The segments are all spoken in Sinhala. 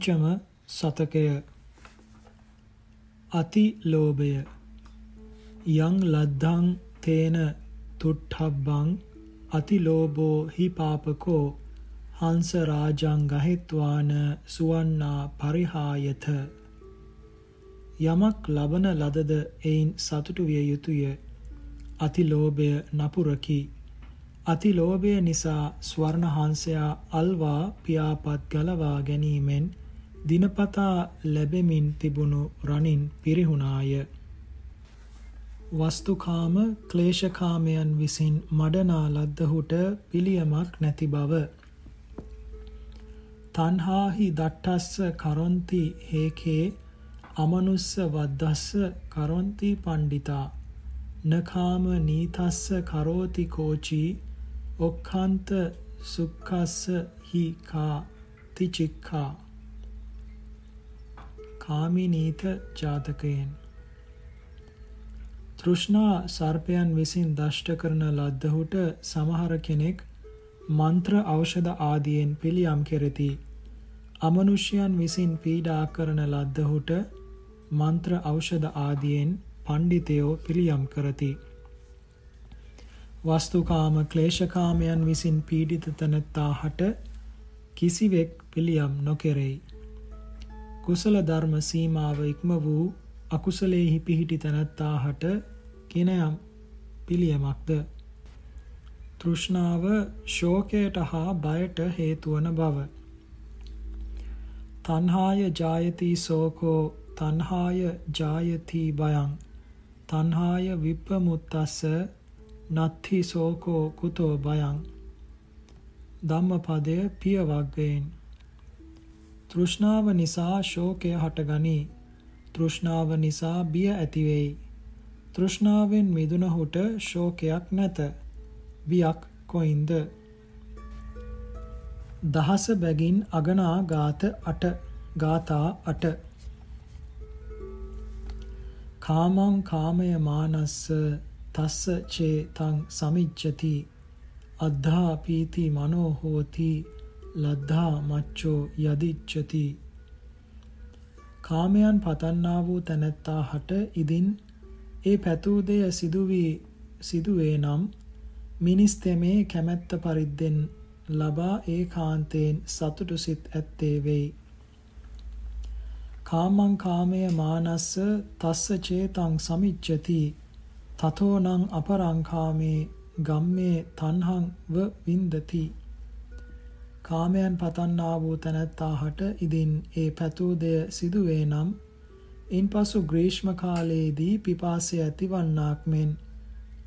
පංචම සතකය. අති ලෝභය. යං ලද්ධං තේන තුට්ඨබ්බං අති ලෝභෝ හි පාපකෝ හංස රාජං ගහෙත්වාන සුවන්නා පරිහායත. යමක් ලබන ලදද එයින් සතුටු විය යුතුය. අතිලෝභය නපුරකි. අතිලෝභය නිසා ස්වර්ණ හංසයා අල්වා පියාපත් ගලවා ගැනීමෙන් දිනපතා ලැබෙමින් තිබුණු රණින් පිරිහුණාය. වස්තුකාම ක්ලේශකාමයන් විසින් මඩනා ලද්දහුට පිළියමක් නැති බව. තන්හාහි දට්ටස්ස කරොන්ති හේකේ අමනුස්ස වද්දස්ස කරොන්ති පණ්ඩිතා නකාම නීතස්ස කරෝති කෝචී ඔක්ඛන්ත සුක්ඛස්ස හි කා තිචික්ඛා. කාමිනීත ජාතකයෙන් තෘෂ්ණා සර්පයන් විසින් දෂ්ට කරන ලද්දහුට සමහර කෙනෙක් මන්ත්‍ර ඖෂධ ආදියෙන් පිළියම් කෙරෙති. අමනුෂ්‍යයන් විසින් පීඩා කරන ලද්දහුට මන්ත්‍ර ඖෂධ ආදියෙන් පණ්ඩිතයෝ පිළියම් කරති. වස්තුකාම ක්ලේශකාමයන් විසින් පීඩිත තැනැත්තාහට කිසිවෙක් පිළියම් නොකෙරෙයි. කුසල ධර්ම සීමාව ඉක්ම වූ අකුසලයෙහි පිහිටි තැනැත්තාහට කිනයම් පිළියමක්ද? තෘෂ්ණාව ශෝකයට හා බයට හේතුවන බව. තන්හාය ජායති සෝකෝ තන්හාය ජායති බයං. තන්හාය විප්පමුත්තස්ස නත්හි සෝකෝ කුතෝ බයං. ධම්මපදය පියවග්ගයෙන්. තෘෂ්ණාව නිසා ශෝකය හටගනී. තෘෂ්ණාව නිසා බිය ඇතිවෙයි. තෘෂ්ණාවෙන් මිදුනහුට ශෝකයක් නැත. වියක් කොයින්ද? දහස බැගින් අගනා ගාත අට ගාථා අට. කාමං කාමය මානස්ස තස්ස චේ තං සමිච්ඡති. අද්ධා පීති මනෝ හෝති. ලද්ධා මච්චෝ යදිච්ඡති කාමයන් පතන්නා වූ තැනැත්තා හට ඉදින් ඒ පැතූ දෙය සිදුවී සිදුවේ නම් මිනිස් තෙමේ කැමැත්ත පරිද්දෙන් ලබා ඒකාන්තයෙන් සතුටු සිත් ඇත්තේ වෙයි. කාමං කාමය මානස්ස තස්ස චේතං සමිච්ඡති. තතෝනං අපරං කාමේ ගම්මේ තණ්හං ව වින්දති. කාමයන් පතන්නා වූ තැනැත්තාහට ඉදින් ඒ පැතූ දෙය සිදුවේ නම් ඉන්පසු ග්‍රීෂ්ම කාලයේදී පිපාසය ඇතිවන්නාක් මෙන්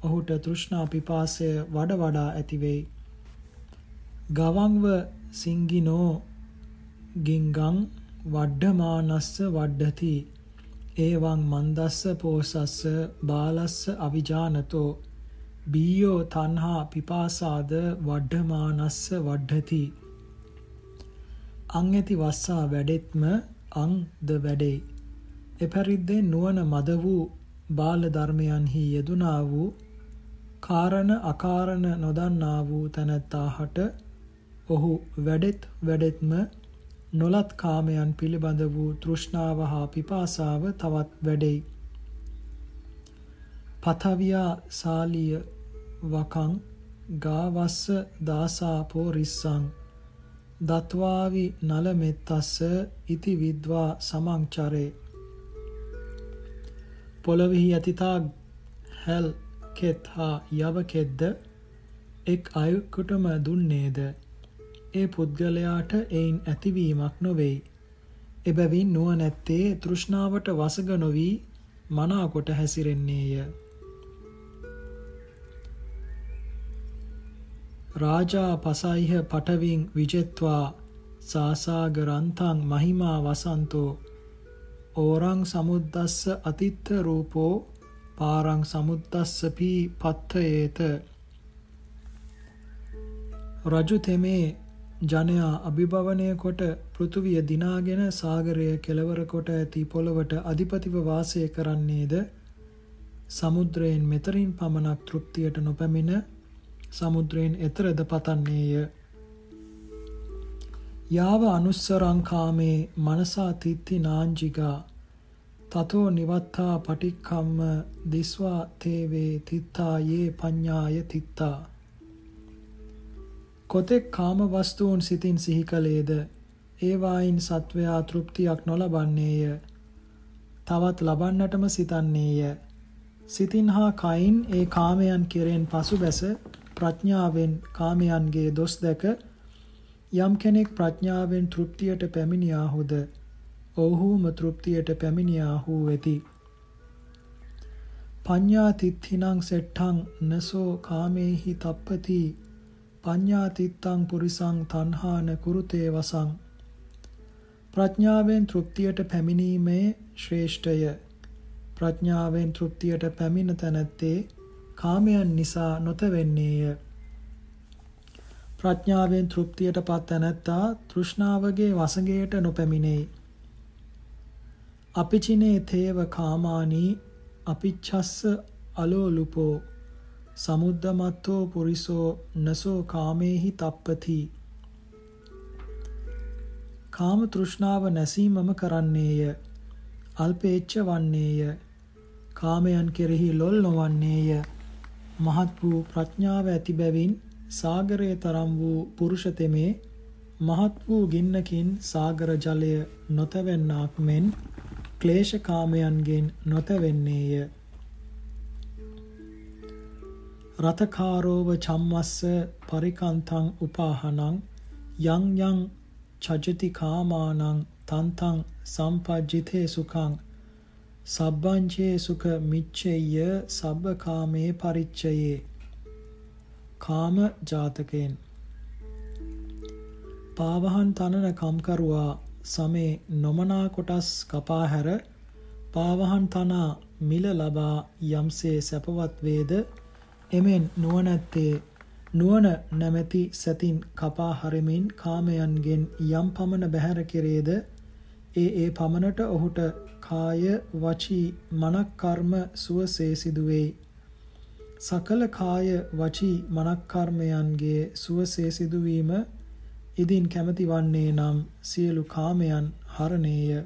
ඔහුට තෘෂ්ණා පිපාසය වඩ වඩා ඇතිවෙයි. ගවංව සිංගිනෝ ගිංගං වඩ්ඩමානස්ස වඩ්ඩති ඒවං මන්දස්ස පෝසස්ස බාලස්ස අවිජානතෝ බීයෝ තන්හා පිපාසාද වඩ්ඩමානස්ස වඩ්ඩති අං ඇති වස්සා වැඩෙත්ම අං ද වැඩෙයි එපරිද්දේ නුවණ මද වූ බාල ධර්මයන්හි යෙදුනා වූ කාරණ අකාරණ නොදන්නා වූ තැනැත්තාහට ඔහු වැඩෙත් වැඩෙත්ම නොලත් කාමයන් පිළිබඳ වූ තෘෂ්ණාව හා පිපාසාව තවත් වැඩෙයි. පතවියා සාලිය වකං ගාවස්ස දාසාපෝ රිස්සං දත්වාවි නලමෙත්තස්ස ඉති විද්වා සමංචරේ පොළොවෙහි ඇතිතා හැල් කෙත් හා යවකෙද්ද එක් අයකුටම දුන්නේද ඒ පුද්ගලයාට එයින් ඇතිවීමක් නොවෙයි. එබැවින් නුවණැත්තේ තෘෂ්ණාවට වසඟ නොවි මනාකොට හැසිරෙන්නේය. රාජා පසයිහ පටවින් විජෙත්වා සාසාගරන්තං මහිමා වසන්තෝ. ඕරං සමුද්දස්ස අතිත්ත රූපෝ පාරං සමුද්දස්සපී පත්තයේත රජු තෙමේ ජනයා අභිභවනය කොට පෘථුවිය දිනාගෙන සාගරය කෙළවර කොට ඇති පොළවට අධිපතිව වාසය කරන්නේද? සමුද්‍රයෙන් මෙතරින් පමණක් තෘප්තියට නොපැමිණ සමුද්‍රයෙන් එතරද පතන්නේය යාව අනුස්සරං කාමේ මනසා තිත්ති නාංජිගා. තතෝ නිවත්තා පටික්කම්ම දිස්වා තේවේ තිත්තා යේ පඤ්ඤාය තිත්තා. කොතෙක් කාම වස්තුන් සිතින් සිහි කලේද ඒවායින් සත්වයා තෘප්තියක් නොලබන්නේය. තවත් ලබන්නටම සිතන්නේය. සිතින් හා කයින් ඒ කාමයන් කෙරෙන් පසුබැස ප්‍රඥාවෙන් කාමයන්ගේ දොස් දැක යම් කෙනෙක් ප්‍රඥාවෙන් තෘප්තියට පැමිණියාහුද ඔව්හුම තෘප්තියට පැමිණියාහු වෙති. පඤ්ඤා තිත්ථිනං සෙට්ඨං නසෝ කාමේහි තප්පති පඤ්ඤා තිත්තං පුරිසං තණ්හාන කුරුතේ වසං. ප්‍රඥාවෙන් තෘප්තියට පැමිණීමේ ශ්‍රේෂ්ඨය. ප්‍රඥාවෙන් තෘප්තියට පැමිණ තැනැත්තේ කාමයන් නිසා නොතවෙන්නේය. ප්‍රඥාවෙන් තෘප්තියට පත් තැනැත්තා තෘෂ්ණාවගේ වසඟයට නොපැමිණෙයි. අපිචිනේ තේව කාමානී අපිච්ඡස්ස අලෝලුපෝ සමුද්දමත්තෝ පුරිසෝ නසෝ කාමේහි තප්පති කාම තෘෂ්ණාව නැසීමම කරන්නේය අල්පේච්ඡ වන්නේය කාමයන් කෙරෙහි ලොල් නොවන්නේය මහත් වූ ප්‍රඥාව ඇති බැවින් සාගරයේ තරම් වූ පුරුෂ තෙමේ මහත් වූ ගින්නකින් සාගර ජලය නොතැවෙන්නාක් මෙන් ක්ලේශ කාමයන්ගෙන් නොතැවෙන්නේය. රතකාරෝව චම්මස්ස පරිකන්තං උපාහනං යං යං චජති කාමානං තන්තං සම්පජ්ජිතේ සුඛං සබ්බංචේ සුඛ මිච්ඡෙය්‍ය සබ්බ කාමේ පරිච්ඡයේ. කාම ජාතකයෙන්. පාවහන් තනන කම්කරුවා සමේ නොමනා කොටස් කපා හැර පාවහන් තනා මිල ලබා යම්සේ සැපවත් වේද? එමෙන් නුවණැත්තේ නුවණ නැමැති සතින් කපා හරමින් කාමයන්ගෙන් යම් පමණ බැහැර කෙරේද? ඒ ඒ පමණට ඔහුට කාය වචී මනක්කර්ම සුවසේ සිදුවෙයි. සකල කාය වචී මනක්කර්මයන්ගේ සුවසේ සිදුවීම ඉදින් කැමති වන්නේ නම් සියලු කාමයන් හරණේය.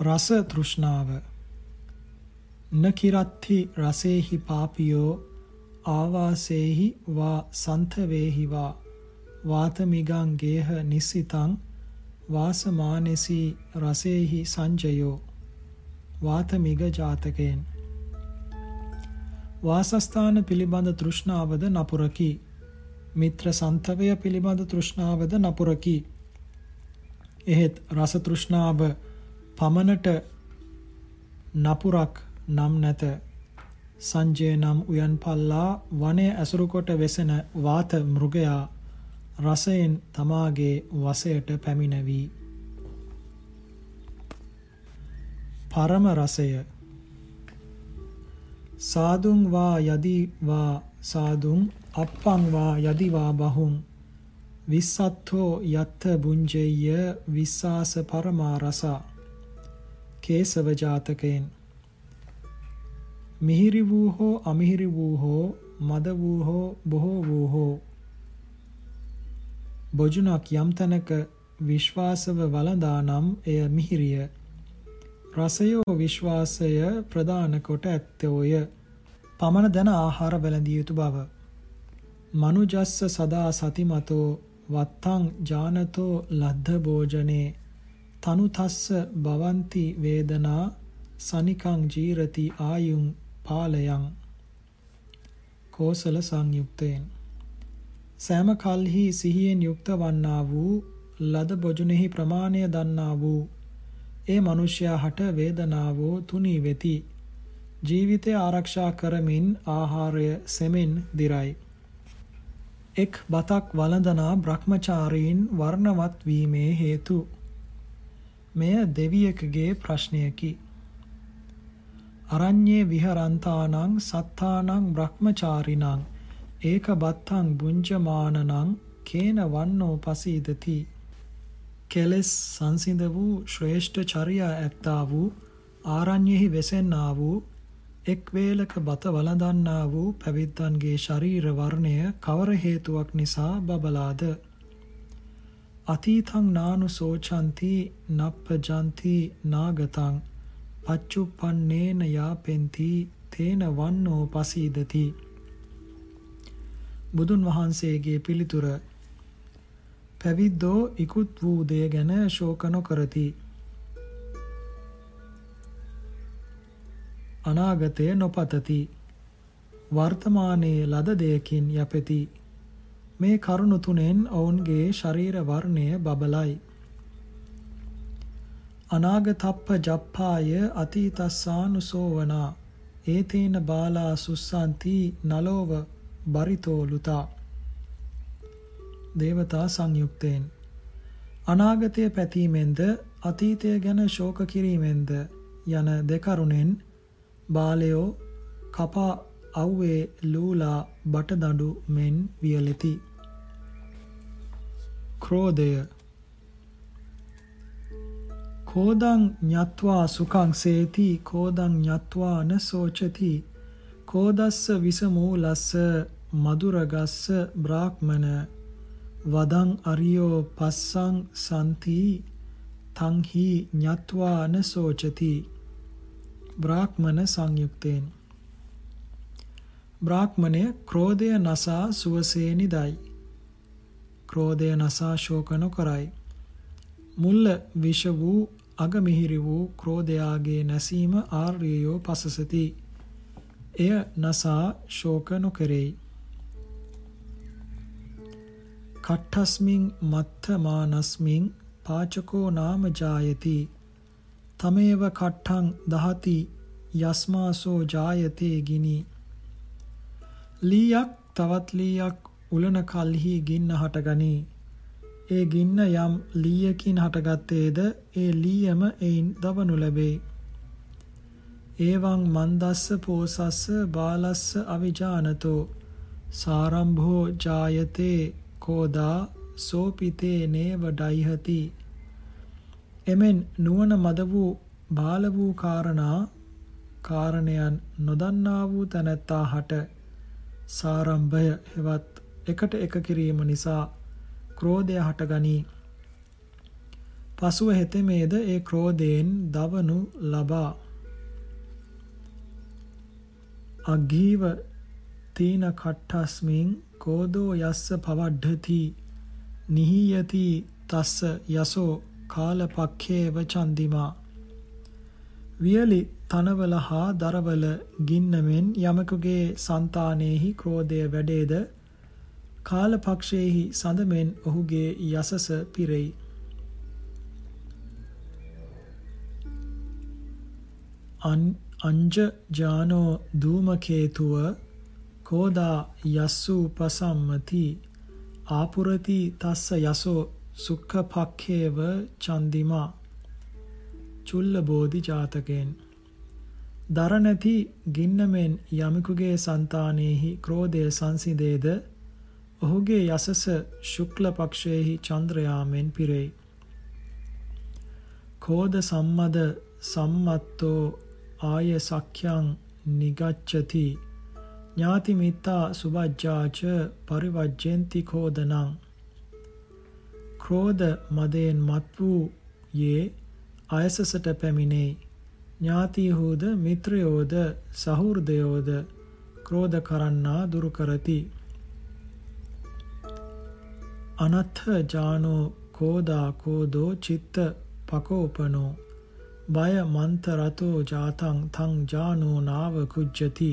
රස තෘෂ්ණාව නකිරත්ති රසේහි පාපියෝ ආවාසේහි වා සන්තවේහි වා වාතමිගං ගේහ නිස්සිතං වාසමානෙසි රසේහි සංජයෝ වාතමිග ජාතකයෙන් වාසස්ථාන පිළිබඳ තෘෂ්ණාවද නපුරකි. මිත්‍ර සන්තවය පිළිබඳ තෘෂ්ණාවද නපුරකි. එහෙත් රස තෘෂ්ණාව පමණට නපුරක් නම් නැත. සංජය නම් උයන් පල්ලා වනය ඇසුරු කොට වෙසෙන වාත මෘගයා රසයෙන් තමාගේ වසයට පැමිණවී. පරම රසය. සාදුං වා යදි වා සාදුං අප්පං වා යදි වා බහුං විස්සත්තෝ යත්ත බුංජෙය්‍ය විස්සාස පරමා රසා. කේසව ජාතකයෙන්. මිහිරි වූ හෝ අමිහිරි වූ හෝ මද වූ හෝ බොහෝ වූ හෝ බොජුනක් යම් තැනක විශ්වාසව වළඳා නම් එය මිහිරිය. රසයෝ විශ්වාසය ප්‍රදාන කොට ඇත්තෝය. පමණ දැන ආහාර වැළඳිය යුතු බව. මනුජස්ස සදා සතිමතෝ වත්තං ජානතෝ ලද්ධ භෝජනේ තනුතස්ස භවಂತಿ වේදනා සනිකං ජීරති ආයුං පාලයන් කෝසල සංයුක්තයෙන් සෑම කල්හි සිහියෙන් යුක්ත වන්නා වූ ලද බොජුනෙහි ප්‍රමාණය දන්නා වූ ඒ මනුෂ්‍යයා හට වේදනාවෝ තුනී වෙති. ජීවිතය ආරක්ෂා කරමින් ආහාරය සෙමින් දිරයි. එක් බතක් වළඳනා බ්‍රහ්මචාරීන් වර්ණවත් වීමේ හේතු. මෙය දෙවියෙකුගේ ප්‍රශ්නයකි. අරඤ්ඤේ විහරන්තානං සත්තානං බ්‍රහ්මචාරිනං ඒක බත්තං බුංජමානනං කේන වන්නෝ පසීදති. කෙලෙස් සංසිඳ වූ ශ්‍රේෂ්ඨ චර්යා ඇත්තා වූ ආරණ්‍යෙහි වෙසෙන්නා වූ එක් වේලක බත වළඳන්නා වූ පැවිද්දන්ගේ ශරීර වර්ණය කවර හේතුවක් නිසා බබලාද? අතීතං නානු සෝචන්ති නප්පජන්ති නාගතං පච්චුප්පන්නේන යාපෙන්ති තේන වන්නෝ පසීදති. බුදුන් වහන්සේගේ පිළිතුර පැවිද්දෝ ඉකුත් වූ දෙය ගැන ශෝක නොකරති. අනාගතය නොපතති. වර්තමානයේ ලද දෙයකින් යැපෙති. මේ කරුණු තුනෙන් ඔවුන්ගේ ශරීර වර්ණය බබලයි. අනාගතප්ප ජප්පාය අතීතස්සානුසෝවනා. ඒතේන බාලා සුස්සන්ති නලෝව බරිතෝලුතා. දේවතා සංයුක්තයෙන්. අනාගතය පැතීමෙන්ද අතීතය ගැන ශෝක කිරීමෙන්ද යන දෙකරුණෙන් බාලයෝ කපා අව්වේ ලූලා බටදඬු මෙන් වියලෙති. ක්‍රෝධය. කෝදං ඤත්වා සුඛං සේති කෝදං ඤත්වා න සෝචති. කෝදස්ස විසමූලස්ස මදුරගස්ස බ්‍රාහ්මන වදං අරියෝ පස්සං සන්ති තංහි ඤත්වා න සෝචති බ්‍රාහ්මන සංයුක්තේන බ්‍රාහ්මණය ක්‍රෝධය නසා සුවසේ නිදයි. ක්‍රෝධය නසා ශෝක නොකරයි. මුල්ල විෂ වූ අගමිහිරි වූ ක්‍රෝධයාගේ නැසීම ආර්යයෝ පසසති. එය නසා ශෝක නොකෙරෙයි. කට්ඨස්මින් මත්තමානස්මින් පාචකෝ නාම ජායති. තමේව කට්ඨං දහති යස්මාසෝ ජායතේ ගිනි ලීයක් තවත් ලීයක් උලන කල්හි ගින්න හටගනී. ඒ ගින්න යම් ලීයකින් හටගත්තේද ඒ ලීයම එයින් දවනු ලැබේ. ඒවං මන්දස්ස පෝසස්ස බාලස්ස අවිජානතෝ සාරම්භෝ ජායතේ කෝදා සෝපිතේ නේව ඩයිහති එමෙන් නුවණ මද වූ බාල වූ කාරණා කාරණයන් නොදන්නා වූ තැනැත්තා හට සාරම්භය හෙවත් එකට එක කිරීම නිසා ක්‍රෝධය හටගනී. පසුව හෙතෙමේද ඒ ක්‍රෝධයෙන් දවනු ලබා. අග්ගීව තීන කට්ටස්මින් කෝදෝ යස්ස පවඩ්ඩති නිහියති තස්ස යසෝ කාලපක්ඛේව චන්දිමා වියලි තනවල හා දරවල ගින්නමෙන් යමකුගේ సంతානෙහි ක්‍රෝධය වැඩේද කාලපක්ෂයේහි සඳමෙන් ඔහුගේ යසස පිරෙයි. අංජ ජානෝ ධූමකේතුව කෝදා යස්සු පසම්මති ආපුරති තස්ස යසෝ සුක්ඛපක්ඛේව චන්දිමා චුල්ල බෝධි ජාතකයෙන් දර නැති ගින්නමෙන් යමෙකුගේ సంతානෙහි ක්‍රෝධය සංසිඳේද? ඔහුගේ යසස ශුක්ල පක්ෂයේහි චන්ද්‍රයාමෙන් පිරෙයි. කෝද සම්මද සම්මත්තෝ ආය සක්ඛ්‍යං නිගච්ඡති. ඥාති මිත්තා සුභජ්ජාච පරිවජ්ජෙන්ති කෝදනං ක්‍රෝධ මදයෙන් මත් වූ යේ අයසසට පැමිණේ ඥාතියහෝද මිත්‍රයෝද සහෘදයෝද ක්‍රෝධ කරන්නා දුරු කරති. අනත්ථ ජානෝ කෝදා කෝදෝ චිත්ත පකෝපනෝ. බය මන්ත රතෝ ජාතං තං ජානෝ නාව කුජ්ජති.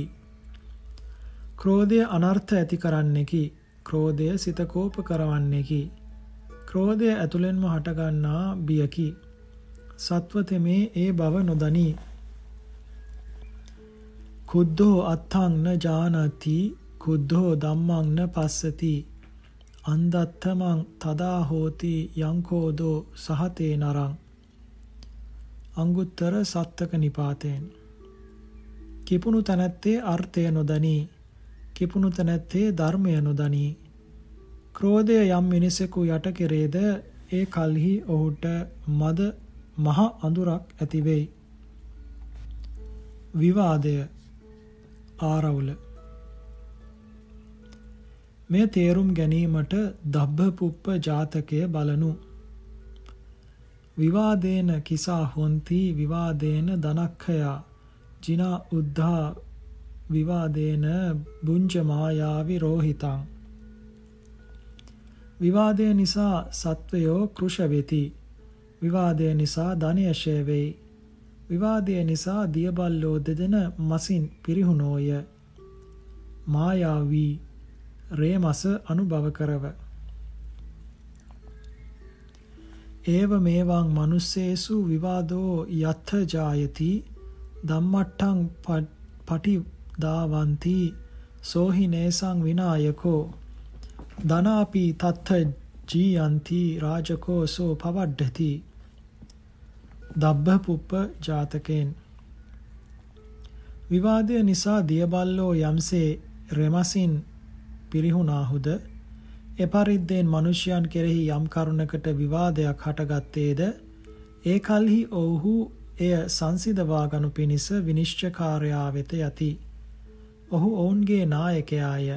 ක්‍රෝධය අනර්ථ ඇති කරන්නෙකි ක්‍රෝධය සිත කෝප කරවන්නෙකි ක්‍රෝධය ඇතුළෙන්ම හටගන්නා බියකි සත්වතෙමේ ඒ බව නොදනී. කුද්ධෝ අත්තං න ජානති කුද්ධෝ ධම්මං න පස්සති අන්දත්තමං තදා හෝති යංකෝදෝ සහතේ නරං අංගුත්තර සත්තක නිපාතයෙන් කිපුණු තැනැත්තේ අර්ථය නොදනී කිපුණු තැනැත්තේ ධර්මය නොදනී ක්‍රෝධය යම් මිනිසෙකු යට කෙරේද ඒ කල්හි ඔහුට මද මහ අඳුරක් ඇති වෙයි. විවාදය ආරවුල මෙය තේරුම් ගැනීමට දබ්බපුප්ප ජාතකය බලනු. විවාදේන කිසා හොන්ති විවාදේන දනක්ඛයා ජිනා උද්ධා විවාදේන බුංජ මායාවි රෝහිතං. විවාදය නිසා සත්වයෝ කෘෂ වෙති. විවාදය නිසා ධනය ෂය වෙයි. විවාදය නිසා දියබල්ලෝ දෙදෙන මසින් පිරිහුණෝය. මායාවී රේමස අනුභව කරව. ඒව මේවං මනුස්සේසු විවාදෝ යත්ථ ජායති. ධම්මට්ඨං පටි දාවಂತಿ සෝහි නේසං විනායකෝ. ධනාපි තත්ථ ජීයන්ති රාජකෝ සෝ පවඩ්ඩති. දබ්බ පුප්ප ජාතකෙන්. විවාදය නිසා දියබල්ලෝ යම්සේ රෙමසින් පිරිහුණාහුද? එපරිද්දෙන් මිනිසයන් කෙරෙහි යම් කරුණකට විවාදයක් හටගත්තේද? ඒ කලෙහි ඔවුහු එය සංසිඳවා ගනු පිණිස විනිශ්චයකාරයා වෙත යති. ඔහු ඔවුන්ගේ නායකයාය.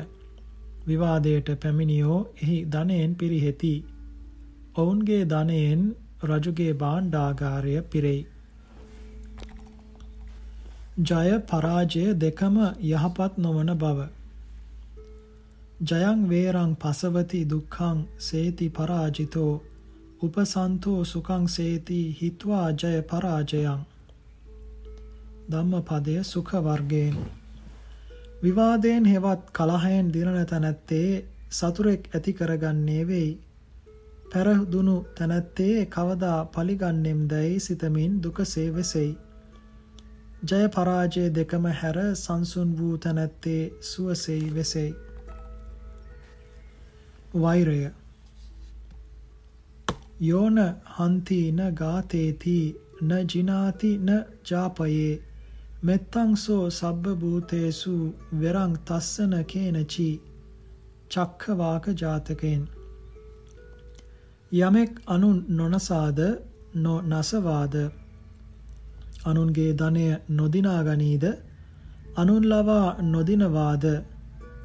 විවාදයට පැමිණියෝ එහි ධනයෙන් පිරිහෙති. ඔවුන්ගේ ධනයෙන් රජුගේ භාණ්ඩාගාරය පිරෙයි. ජය පරාජය දෙකම යහපත් නොවන බව. ජයං වේරං පසවති දුක්ඛං සේති පරාජිතෝ උපසන්තෝ සුඛං සේති හිත්වා ජය පරාජයං ධම්මපදය සුඛ වර්ගයෙන් විවාදයෙන් හෙවත් කලහයෙන් දිනන තැනැත්තේ සතුරෙක් ඇති කරගන්නේ වෙයි. පෙරදුණු තැනැත්තේ කවදා පලිගන්නෙම් දැයි සිතමින් දුකසේ වෙසෙයි ජය පරාජය දෙකම හැර සංසුන් වූ තැනැත්තේ සුවසෙයි. වෙසෙයි වෛරය. යෝන හන්ති න ගාතේති න ජිනාති න ජාපයේ මෙත්තංසෝ සබ්බ භූතේසු වෙරං තස්සන කේනචි චක්ඛවාක ජාතකෙන්. යමෙක් අනුන් නොනසාද නොනසවාද අනුන්ගේ ධනය නොදිනා ගනීද? අනුන් ලවා නොදිනවාද?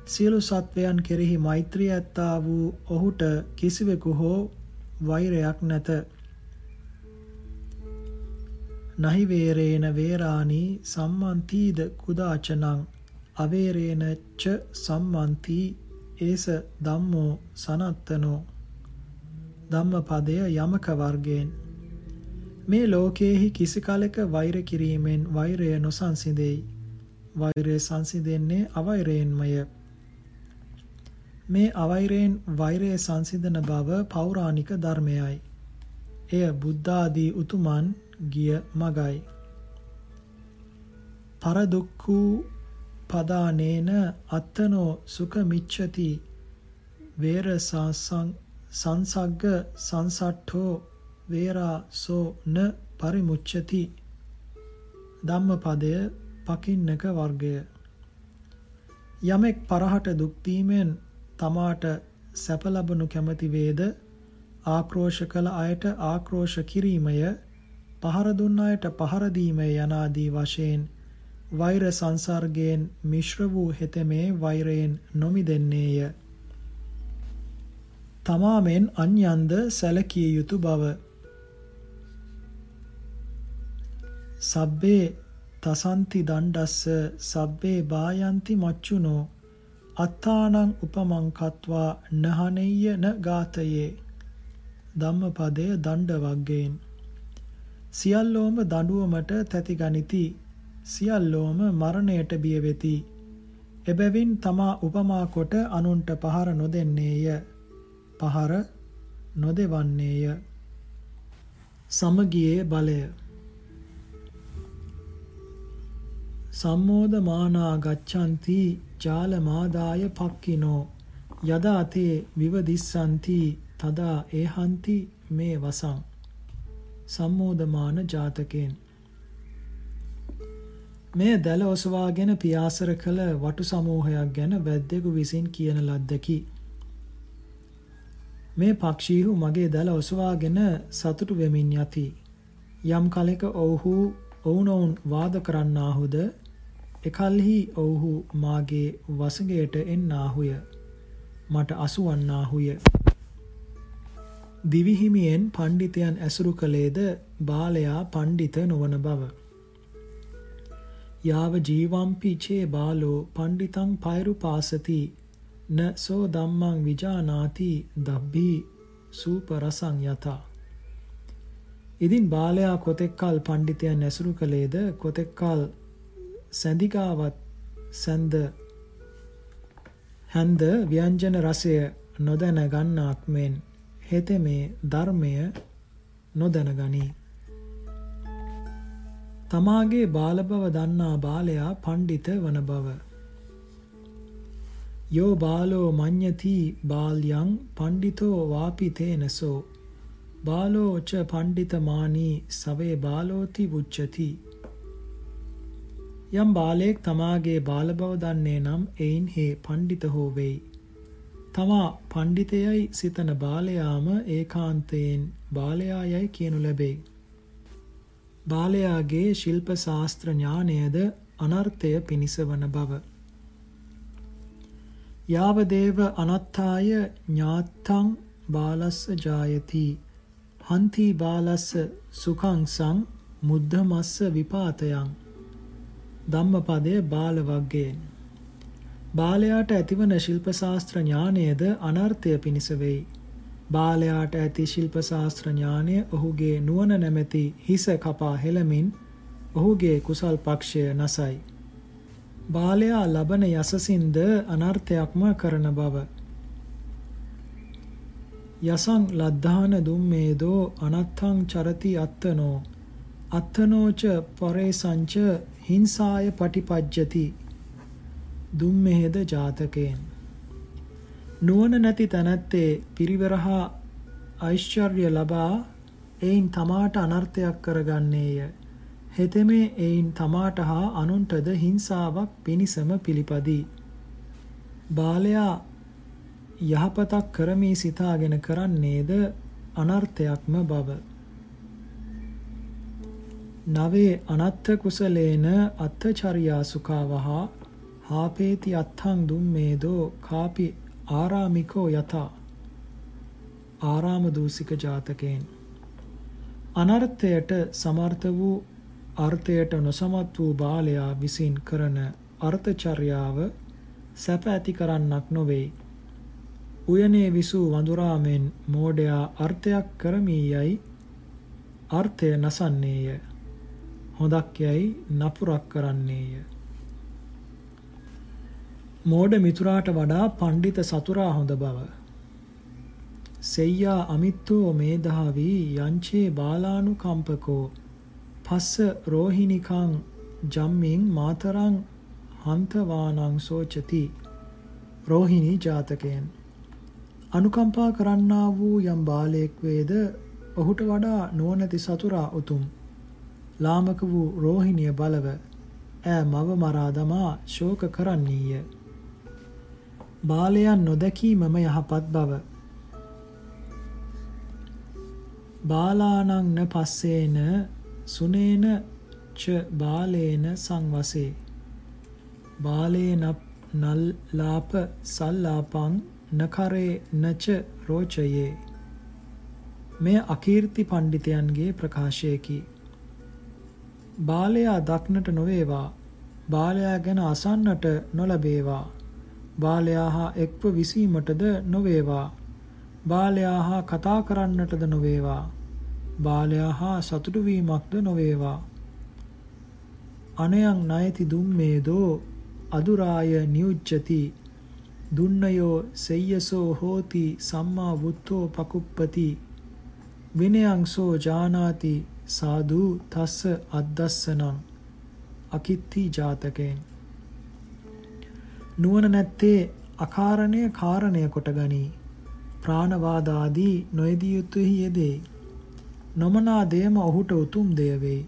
සියලු සත්වයන් කෙරෙහි මෛත්‍රිය ඇත්තා වූ ඔහුට කිසිවෙකු හෝ වෛරයක් නැත. නහි වේරේන වේරාණී සම්මන්තිද කුදාචනං? අවේරේන ච සම්මන්ති ඒස ධම්මෝ සනත්තනෝ? ධම්මපදය යමක වර්ගයෙන්. මේ ලෝකයේහි කිසි කලක වෛර කිරීමෙන් වෛරය නොසන්සිඳෙයි. වෛරය සංසිඳෙන්නේ අවෛරයෙන්මය. මේ අවෛරයෙන් වෛරය සංසිඳන බව පෞරාණික ධර්මයයි. එය බුද්ධාදී උතුමන් ගිය මගයි. පරදුක්ඛු පදානේන අත්තනෝ සුඛ මිච්ඡති. වේර සංසග්ග සංසට්ඨෝ වේරාසෝ න පරිමුච්ඡති. ධම්මපදය පකින්නක වර්ගය. යමෙක් පරහට දුක් දීමෙන් තමාට සැප ලබනු කැමති වේද? ආක්‍රෝෂ කළ අයට ආක්‍රෝෂ කිරීමය. පහර දුන් අයට පහර දීමය යනාදී වශයෙන් වෛර සංසර්ගයෙන් මිශ්‍ර වූ හෙතෙමේ වෛරයෙන් නොමිදෙන්නේය. තමාමෙන් අන්‍යන්ද සැලකිය යුතු බව. සබ්බේ තසන්ති දණ්ඩස්ස සබ්බේ බායන්ති මච්චුනෝ අත්තානං උපමං කତ୍වා නහනෙය්‍ය න ගාතයේ ධම්මපදය දණ්ඩ වග්ගයෙන් සියල්ලෝම දඬුවමට තැති ගනිති. සියල්ලෝම මරණයට බිය වෙති එබැවින් තමා උපමා කොට අනුන්ට පහර නොදෙන්නේය. පහර නොදෙවන්නේය. සමගියේ බලය. සම්මෝධමානා ගච්ඡanti ජාලමාදාය පක්කිනෝ යදාතේ විවදිස්සanti තදා ඒහන්ති මේ වසං. සම්මෝධමාන ජාතකෙන් මේ දැල ඔසවාගෙන පියාසර කළ වටු සමූහයක් ගැන වැද්දෙකු විසින් කියන ලද්දකි. මේ පක්ෂීහු මගේ දැල ඔසවාගෙන සතුටු වෙමින් යති. යම් කලෙක ඔවුහු ඔවුනොවුන් වාද කරන්නාහුද එකල්හි ඔවුහු මාගේ වසඟයට එන්නාහුය. මට අසුවන්නාහුය. දිවිහිමියෙන් පණ්ඩිතයන් ඇසුරු කළේද බාලයා පණ්ඩිත නොවන බව. යාව ජීවම්පි චේ බාලෝ පණ්ඩිතං පෛරු පාසති න සෝ ධම්මං විජානාති දබ්බී සූපරසං යතා. ඉදින් බාලයා කොතෙක්කල් පණ්ඩිතයන් ඇසුරු කළේද කොතෙක්කල් සැඳිකාවත් සැන්ද හැන්ද ව්‍යංජන රසය නොදැන ගන්නාක් මෙන් හෙතෙමේ ධර්මය නොදැනගනී. තමාගේ බාල බව දන්නා බාලයා පණ්ඩිත වන බව. යෝ බාලෝ මඤ්ඤති බාල්යං පණ්ඩිතෝ වාපිතේනසෝ බාලෝ ච පණ්ඩිතමානී සවේ බාලෝති උච්චති යම් බාලයෙක් තමාගේ බාල බව දන්නේ නම් එයින් හේ පණ්ඩිත හෝ වෙයි. තමා පණ්ඩිතයයි සිතන බාලයාම ඒකාන්තයෙන් බාලයා යයි කියනු ලැබේ. බාලයාගේ ශිල්ප ශාස්ත්‍ර ඥානයද අනර්ථය පිණිස වන බව. යාවදේව අනත්තාය ඥාත්තං බාලස්ස ජායති හන්ති බාලස්ස සුඛං සං මුද්ධමස්ස විපාතයන් ධම්මපදය බාල වග්ගයෙන්. බාලයාට ඇතිවන ශිල්ප ශාස්ත්‍ර ඥානයද අනර්ථය පිණිස වෙයි. බාලයාට ඇති ශිල්ප ශාස්ත්‍ර ඥානය ඔහුගේ නුවණ නැමැති හිස කපා හෙළමින් ඔහුගේ කුසල් පක්ෂය නසයි. බාලයා ලබන යසසින්ද අනර්ථයක්ම කරන බව. යසං ලද්ධාන දුම්මේදෝ අනත්තං චරති අත්තනෝ අත්තනෝච පරේසංච හිංසාය පටිපජ්ජති දුම්මෙහෙද ජාතකයෙන්. නුවණ නැති තැනැත්තේ පිරිවරහා ඓශ්චර්ය ලබා එයින් තමාට අනර්ථයක් කරගන්නේය. හෙතෙමේ එයින් තමාට හා අනුන්ටද හිංසාවක් පිණිසම පිළිපදී. බාලයා යහපතක් කරමී සිතාගෙන කරන්නේද අනර්ථයක්ම බව. නවේ අනත්ත කුසලේන අත්තචරියා සුඛාවහා හාපේති අත්ථං දුම්මේදෝ කාපි ආරාමිකෝ යතා ආරාම දූසික ජාතකයෙන් අනර්ථයට සමර්ථ වූ අර්ථයට නොසමත් වූ බාලයා විසින් කරන අර්ථචර්යාව සැප ඇති කරන්නක් නොවේ. උයනේ විසූ වඳුරාමෙන් මෝඩයා අර්ථයක් කරමී යයි අර්ථය නසන්නේය. හොඳක් යයි නපුරක් කරන්නේය. මෝඩ මිතුරාට වඩා පණ්ඩිත සතුරා හොඳ බව. සෙය්යා අමිත්තෝ මේධාවී යංචේ බාලානුකම්පකෝ පස්ස රෝහිනිකං ජම්මින් මාතරං හන්තවානං සෝචති රෝහිණී ජාතකයෙන් අනුකම්පා කරන්නා වූ යම් බාලයෙක් වේද ඔහුට වඩා නුවණැති සතුරා උතුම් ලාමක වූ රෝහිණිය බලව ඈ මව මරා දමා ශෝක කරන්නීය. බාලයන් නොදැකීමම යහපත් බව. බාලානං න පස්සේන සුනේන ච බාලේන සංවසේ. බාලේන නල්ලාප සල්ලාපං නකරේ නච රෝචයේ. මෙය අකීර්ති පණ්ඩිතයන්ගේ ප්‍රකාශයකි. බාලයා දක්නට නොවේවා බාලයා ගැන අසන්නට නොලබේවා බාලයා හා එක්ව විසීමටද නොවේවා. බාලයා හා කතා කරන්නටද නොවේවා. බාලයා හා සතුටු වීමක්ද නොවේවා. අනයං නයති දුම්මේදෝ අදුරාය නියුච්චති දුන්නයෝ සෙය්‍යසෝ හෝති සම්මා වුත්තෝ පකුප්පති. විනයං සෝ ජානාති සාදු තස්ස අද්දස්සනං. අකිත්ති ජාතකයෙන් නුවණ නැත්තේ අකාරණය කාරණය කොට ගනී ප්‍රාණවාදාදී නොයදිය යුතුෙහි යෙදේ. නොමනා දෙයම ඔහුට උතුම් දෙය වෙයි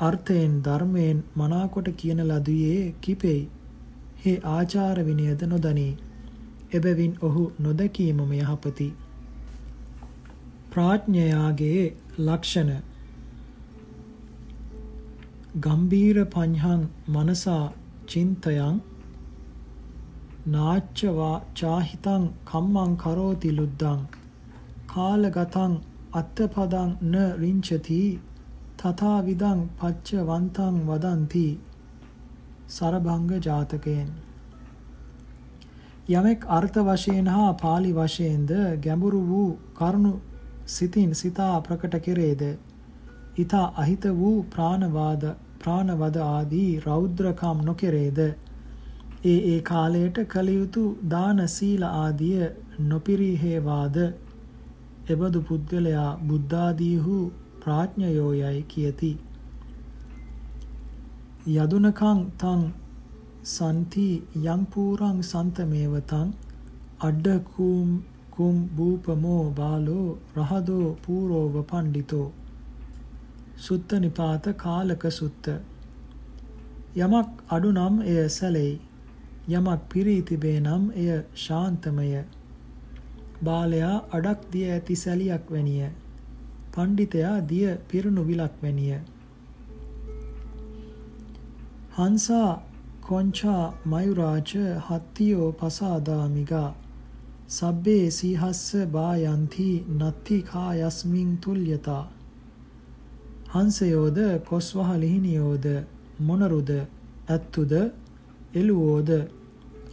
අර්ථයෙන් ධර්මයෙන් මනාකොට කියන ලදුවේ කිපෙයි හේ ආචාර විනයද නොදනී. එබැවින් ඔහු නොදකීමම යහපති ප්‍රාඥයාගේ ලක්ෂණ. ගම්බීර පඤ්හං මනසා චින්තයං නාච්චවා චාහිතං කම්මං කරෝති ලුද්දං කාලගතං අත්තපදං න රිංචති තථා විදං පච්ච වන්තං වදಂತಿ සරභංග ජාතකයෙන් යමෙක් අර්ථ වශයෙන් හා pāli වශයෙන්ද ගැඹුරු වූ කරුණු සිතින් සිතා ප්‍රකට කෙරේද? ඊතා අහිත වූ ප්‍රාණවාද ප්‍රාණවද ආදී රෞද්‍රකම් නොකෙරේද? ඒ ඒ කාලයට කල යුතු දාන සීල ආදිය නොපිරිහෙවාද? එබඳු පුද්ගලයා බුද්ධාදීහු ප්‍රඥයෝයයි කියති. යදුනකං තං සන්ති යං පූරං සන්තමේවතං අඩ කුම් කුම් භූපමෝ බාලෝ රහදෝ පූරෝව පණ්ඩිතෝ සුත්ත නිපාත කාලක සුත්ත. යමක් අඩු නම් එය සැලෙයි. යමක් පිරී තිබේ නම් එය ශාන්තමය. බාලයා අඩක් දිය ඇති සැලියක් වැනිය. පණ්ඩිතයා දිය පිරුණු විලක් වැනිය. හංසා කොංචා මයුරාච හත්තියෝ පසාදාමිගා සබ්බේ සීහස්ස බායන්ති නත්ති කායස්මින් තුල්යතා. හංසයෝද කොස්වහ ලිහිණියෝද මොනරුද ඇත්තුද එළුවෝද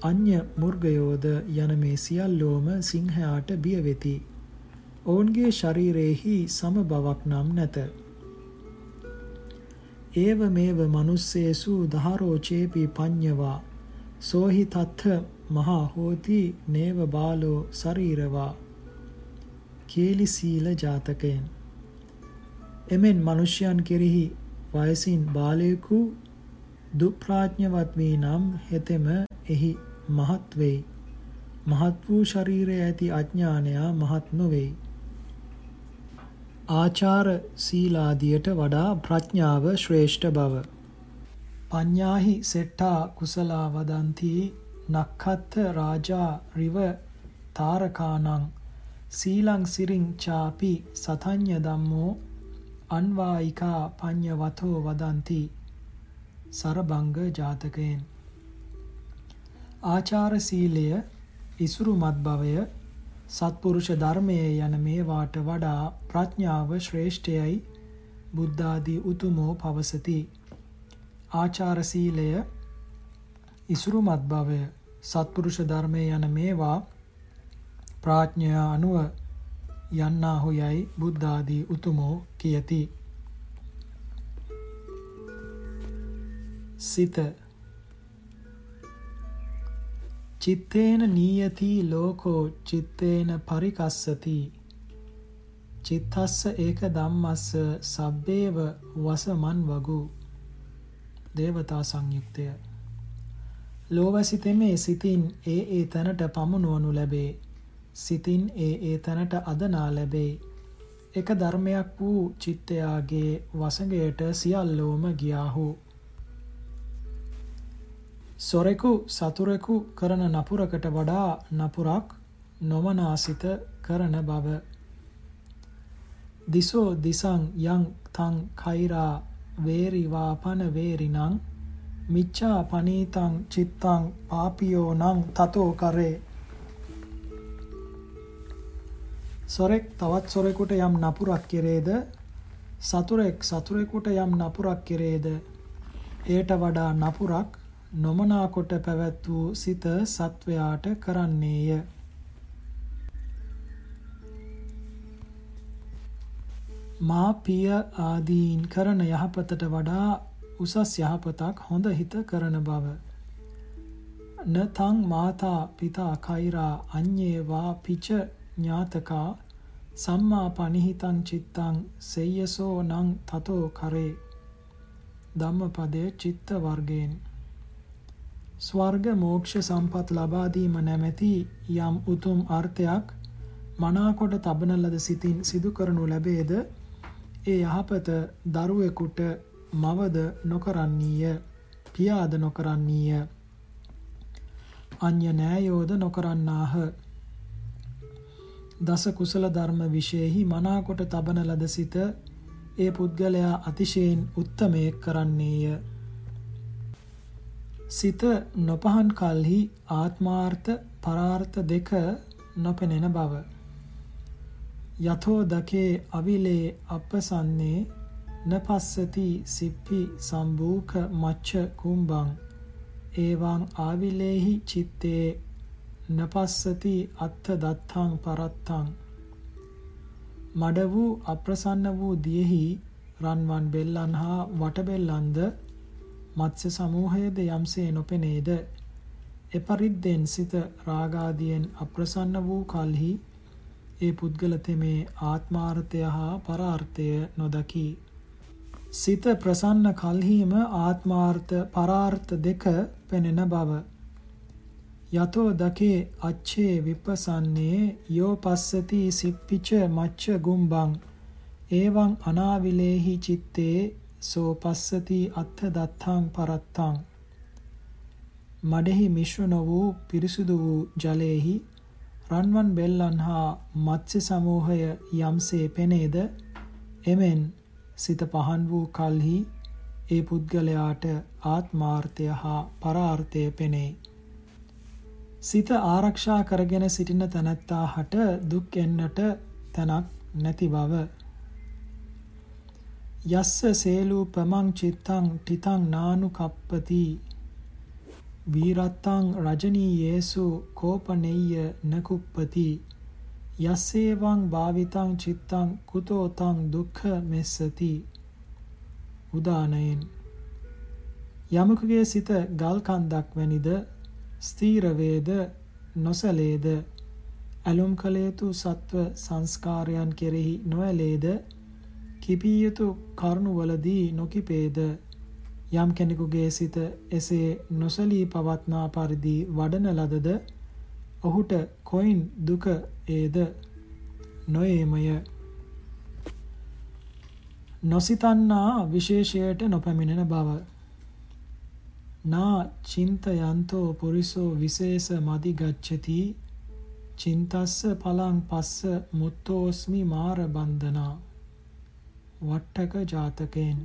අඤ්‍ය මුර්ගයෝද යන මේ සියල්ලෝම සිංහයාට බිය වෙති. ඔවුන්ගේ ශරීරයෙහි සම බවක් නම් නැත. ඒව මේව මනුස්සේසු දහරෝචේපි පඤ්ඤවා සෝහි තත්ථ මහා හෝති නේව බාලෝ ශරීරවා කේලි සීල ජාතකයෙන් එමෙන් මිනිසයන් කෙරෙහි වයසින් බාලයෙකු දුප්‍රාඥවත් වී නම් හෙතෙම එහි මහත් වෙයි. මහත් වූ ශරීරය ඇති අඥානයා මහත් නොවේයි. ආචාර සීලාදියට වඩා ප්‍රඥාව ශ්‍රේෂ්ඨ බව. පඤ්ඤාහි සෙට්ටා කුසලා වදන්ති නක්ඛත්ත රාජා රිව තාරකානං සීලං සිරින් චාපි සතඤ්ඤ ධම්මෝ අන්වායිකා පඤ්ඤවතෝ වදಂತಿ සරබංග ජාතකයෙන්. ආචාර සීලය ඉසුරු මත්භවය සත්පුරුෂ ධර්මයේ යන මේවාට වඩා ප්‍රඥාව ශ්‍රේෂ්ඨයයි. බුද්ධාදී උතුමෝ පවසති. ආචාර සීලය ඉසුරු මත්භවය සත්පුරුෂ ධර්මයේ යන මේවා ප්‍රඥා අනුව යන්නාහු යයි බුද්ධාදී උතුමෝ කියති. සිත. චිත්තේන නීයති ලෝකෝ චිත්තේන පරිකස්සති. චිත්තස්ස ඒක ධම්මස්ස සබ්බේව වසමන් වගු. දේවතා සංයුක්තය. ලෝවසිතෙමේ සිතින් ඒ ඒ තැනට පමුණුවනු ලැබේ. සිතින් ඒ ඒ තැනට අදනා ලැබේ. එක ධර්මයක් වූ චිත්තයාගේ වසඟයට සියල්ලෝම ගියාහු. සොරෙකු සතුරෙකු කරන නපුරකට වඩා නපුරක් නොමනාසිත කරන බව. දිසෝ දිසං යං තං කෛරා වේරිවාපන වේරිනං මිච්ඡා පනීතං චිත්තං පාපියෝ නං තතෝ කරේ. සොරෙක් තවත් සොරෙකුට යම් නපුරක් කෙරේද සතුරෙක් සතුරෙකුට යම් නපුරක් කෙරේද එයට වඩා නපුරක් නොමනා කොට පැවැත් වූ සිත සත්වයාට කරන්නේය. මා පිය ආදීන් කරන යහපතට වඩා උසස් යහපතක් හොඳ හිත කරන බව. නතං මාතා පිතා කෛරා අඤ්ඤේවා පිච ඥාතකා සම්මා පනිහිතං චිත්තං සෙය්‍යසෝ නං තතෝ කරේ. ධම්මපදයේ චිත්ත වර්ගයෙන්. ස්වර්ග මෝක්ෂ සම්පත් ලබා දීම නැමැති යම් උතුම් අර්ථයක් මනාකොට තබන ලද සිතින් සිදු කරනු ලැබේද? ඒ යහපත දරුවෙකුට මවද නොකරන්නීය පියාද නොකරන්නීය. අන්‍ය නෑයෝද නොකරන්නාහ. දස කුසල ධර්ම විශේෂෙහි මනාකොට තබන ලද සිත ඒ පුද්ගලයා අතිශයින් උත්තමයෙක් කරන්නේය. සිත නොපහන් කල්හි ආත්මාර්ථ පරාර්ථ දෙක නොපෙනෙන බව. යතෝ දකේ අවිලේ අපසන්නේ නපස්සති සිප්පි සම්බූක මච්ච කුම්බං ඒවං ආවිලේහි චිත්තේ නපස්සති අත්ථ දත්තං පරත්තං. මඩ වූ අප්‍රසන්න වූ දියෙහි රන්වන් බෙල්ලන් හා වටබෙල්ලන්ද මත්ස්‍ය සමූහයද යම්සේ නොපෙනේද? එපරිද්දෙන් සිත රාගාදියෙන් අප්‍රසන්න වූ කල්හි ඒ පුද්ගල තෙමේ ආත්මාර්ථය හා පරාර්ථය නොදකි. සිත ප්‍රසන්න කල්හිම ආත්මාර්ථ පරාර්ථ දෙක පෙනෙන බව යතෝ දකේ අච්ඡේ විපසන්නේ යෝ පස්සති සිප්පිච මච්ච ගුම්බං. එවං අනාවිලේහි චිත්තේ සෝ පස්සති අත්ථ දත්තං පරත්තං. මඩෙහි මිශ්‍ර නො වූ පිරිසුදු වූ ජලයේහි රන්වන් බෙල්ලන් හා මත්ස්‍ය සමූහය යම්සේ පෙනේද? එමෙන් සිත පහන් වූ කල්හි ඒ පුද්ගලයාට ආත්මාර්ථය හා පරාර්ථය පෙනේ. සිත ආරක්ෂා කරගෙන සිටින තැනැත්තා හට දුක් එන්නට තැනක් නැති බව. යස්ස සේලූපමං චිත්තං ටිතං නානු කප්පති. වීරත්තං රජනීයේසු කෝපනෙය්‍ය නකුප්පති. යස්සේවං භාවිතං චිත්තං කුතෝ තං දුක්ඛ මෙස්සති. උදානයෙන්. යමකගේ සිත ගල් කන්දක් වැනිද ස්ථීර වේද නොසලේද ඇලුම් කළ යුතු සත්ව සංස්කාරයන් කෙරෙහි නොඇලේද කිපී යුතු කරුණවලදී නොකිපේද යම් කෙනෙකුගේ සිත එසේ නොසලී පවත්නා පරිදි වඩන ලදද ඔහුට කොයින් දුක ඒද? නොයේමය. නොසිතන්නා විශේෂයට නොපැමිණෙන බව. නා චින්තයන්තෝ පුරිසෝ විශේෂ මදි ගච්ඡති චින්තස්ස පලං පස්ස මුත්තෝස්මි මාර බන්ධනා. වට්ටක ජාතකයෙන්.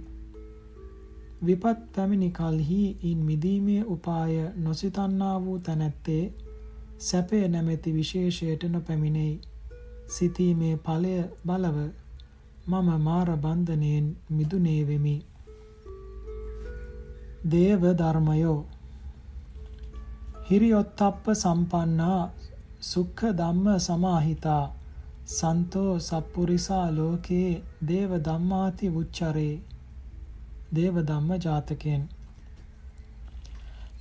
විපත් පැමිණි කලෙහි ඉන් මිදීමේ උපාය නොසිතන්නා වූ තැනැත්තේ සැපේ නැමැති විශේෂයට නොපැමිණෙයි. සිතීමේ ඵලය බලව මම මාර බන්ධනයෙන් මිදුනේ වෙමි දේව ධර්මයෝ හිරියොත්තප්ප සම්පන්නා සුක්ඛ ධම්ම සමාහිතා සන්තෝ සප්පුරිසා ලෝකේ දේව ධම්මාති උච්චරේ. දේව ධම්ම ජාතකයෙන්.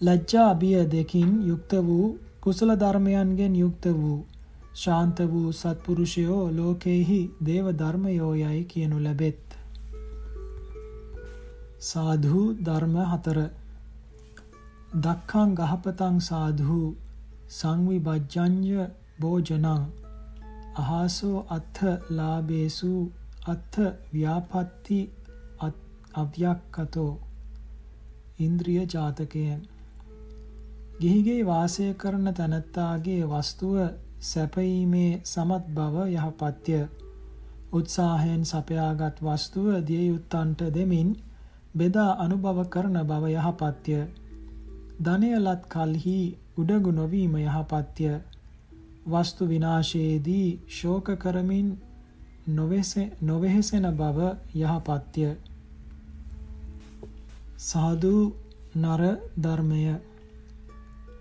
ලැජ්ජා අභිය දෙකින් යුක්ත වූ කුසල ධර්මයන්ගෙන් යුක්ත වූ ශාන්ත වූ සත්පුරුෂයෝ ලෝකේහි දේව ධර්මයෝ යයි කියනු ලැබෙත්. සාධු ධර්ම හතර. දක්ඛං ගහපතං සාධු සංවිභජ්ජඤ්ඤ භෝජනං. අහාසෝ අත්ථ ලාභේසු අත්ථ ව්‍යාපත්ති අව්‍යක්කතෝ ඉන්ද්‍රිය ජාතකයෙන්. ගිහිගේ වාසය කරන තනත්තාගේ වස්තුව සැපීමේ සමත් බව යහපත්ය. උත්සාහයෙන් සපයාගත් වස්තුව දිය යුත්තන්ට දෙමින් බෙදා අනුභව කරන බව යහපත්ය ධනය ලත් කල්හි උඩගු නොවීම යහපත්ය වස්තු විනාශයේදී ශෝක කරමින් නොවෙහෙසෙන බව යහපත්ය. සාදු නර ධර්මය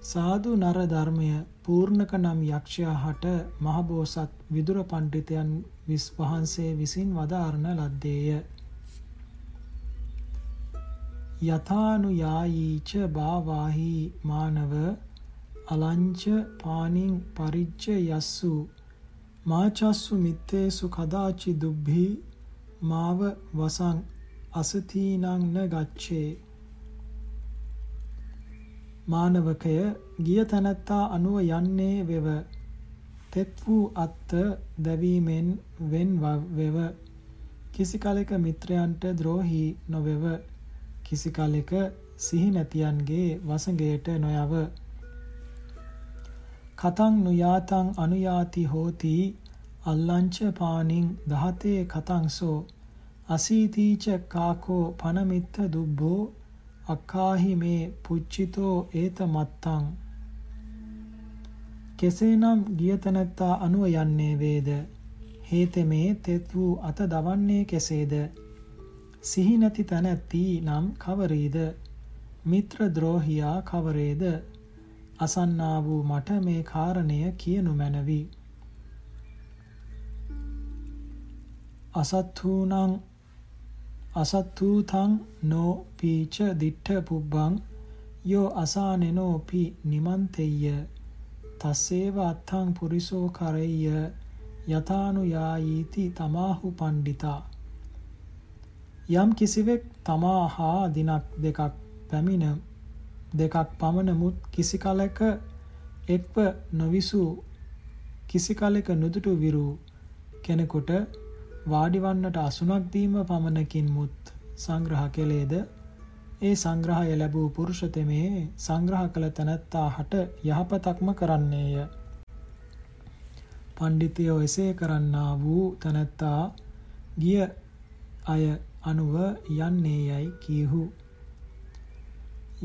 සාදු නර ධර්මය පූර්ණක නම් යක්ෂයා හට මහබෝසත් විදුර පණ්ඩිතයන් විස් වහන්සේ විසින් වදාරණ ලද්දේය. යථානු යායීච බාවාහි මානව අලංච පානින් පරිච්ච යස්සු මාචස්සු මිත්තේසු කදාචි දුබ්බි මාව වසං අසතීනං න ගච්ඡේ. මානවකය ගිය තැනැත්තා අනුව යන්නේ වෙව. තෙත් වූ අත්ත දැවීමෙන් වෙන් වෙව. කිසි කලෙක මිත්‍රයන්ට ද්‍රෝහි නොවෙව. කිසි කලෙක සිහි නැතියන්ගේ වසඟයට නොයව. කතං නුයාතං අනුයාති හෝති අල්ලංච පානින් දහතේ කතංසෝ. අසීතීච කාකෝ පනමිත්ත දුබ්බෝ අක්කාහි මේ පුච්චිතෝ ඒත මත්තං. කෙසේනම් ගිය තැනැත්තා අනුව යන්නේ වේද? හේතෙමේ තෙත් වූ අත දවන්නේ කෙසේද? සිහි නැති තැනැත්ති නම් කවරේද? මිත්‍ර ද්‍රෝහියා කවරේද? අසන්නා වූ මට මේ කාරණය කියනු මැනවි. අසත්හූනං අසත්හූතං නෝ පීච දිට්ඨ පුබ්බං යෝ අසානෙනෝ පි නිමන්තෙය්‍ය තස්සේව අත්තං පුරිසෝ කරෙය්‍ය යතානු යායීති තමාහු පණ්ඩිතා. යම් කිසිවෙක් තමා හා දිනක් දෙකක් පැමිණ දෙකක් පමණ මුත් කිසි කලක එක්ව නොවිසූ කිසි කලක නුදුටු විරු කෙනෙකුට වාඩිවන්නට අසුනක් දීම පමණකින් මුත් සංග්‍රහ කෙලේද ඒ සංග්‍රහය ලැබූ පුරුෂතෙමේ සංග්‍රහ කළ තැනැත්තා හට යහපතක්ම කරන්නේය. පණ්ඩිතයෝ එසේ කරන්නා වූ තැනැත්තා ගිය අය අනුව යන්නේ යයි කීහු.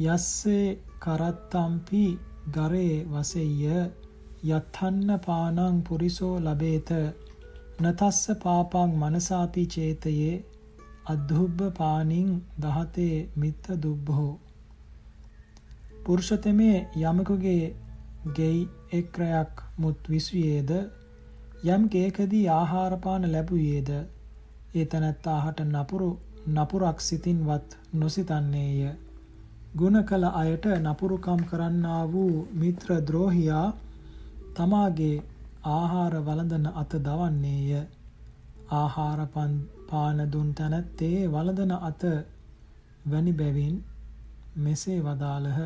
යස්සේ කරත්තම්පි ගරේ වසෙය්‍ය යත්හන්න පානං පුරිසෝ ලබේත නතස්ස පාපං මනසාපි චේතයේ අද්දුබ්බ පානින් දහතේ මිත්ත දුබ්බහෝ පුරුෂතමේ යමකුගේ ගෙයි එක්රයක් මුත් විසුයේද යම් කේකදී ආහාර පාන ලැබුයේද ඒ තනත්තාහට නපුරු නපුරක් සිතින්වත් නොසිතන්නේය ගුණ කළ අයට නපුරුකම් කරන්නා වූ මිත්‍ර ද්‍රෝහියා තමාගේ ආහාර වළඳන අත දවන්නේය. ආහාර පාන දුන් තැනැත්තේ වළඳන අත වැනි බැවින් මෙසේ වදාළහ.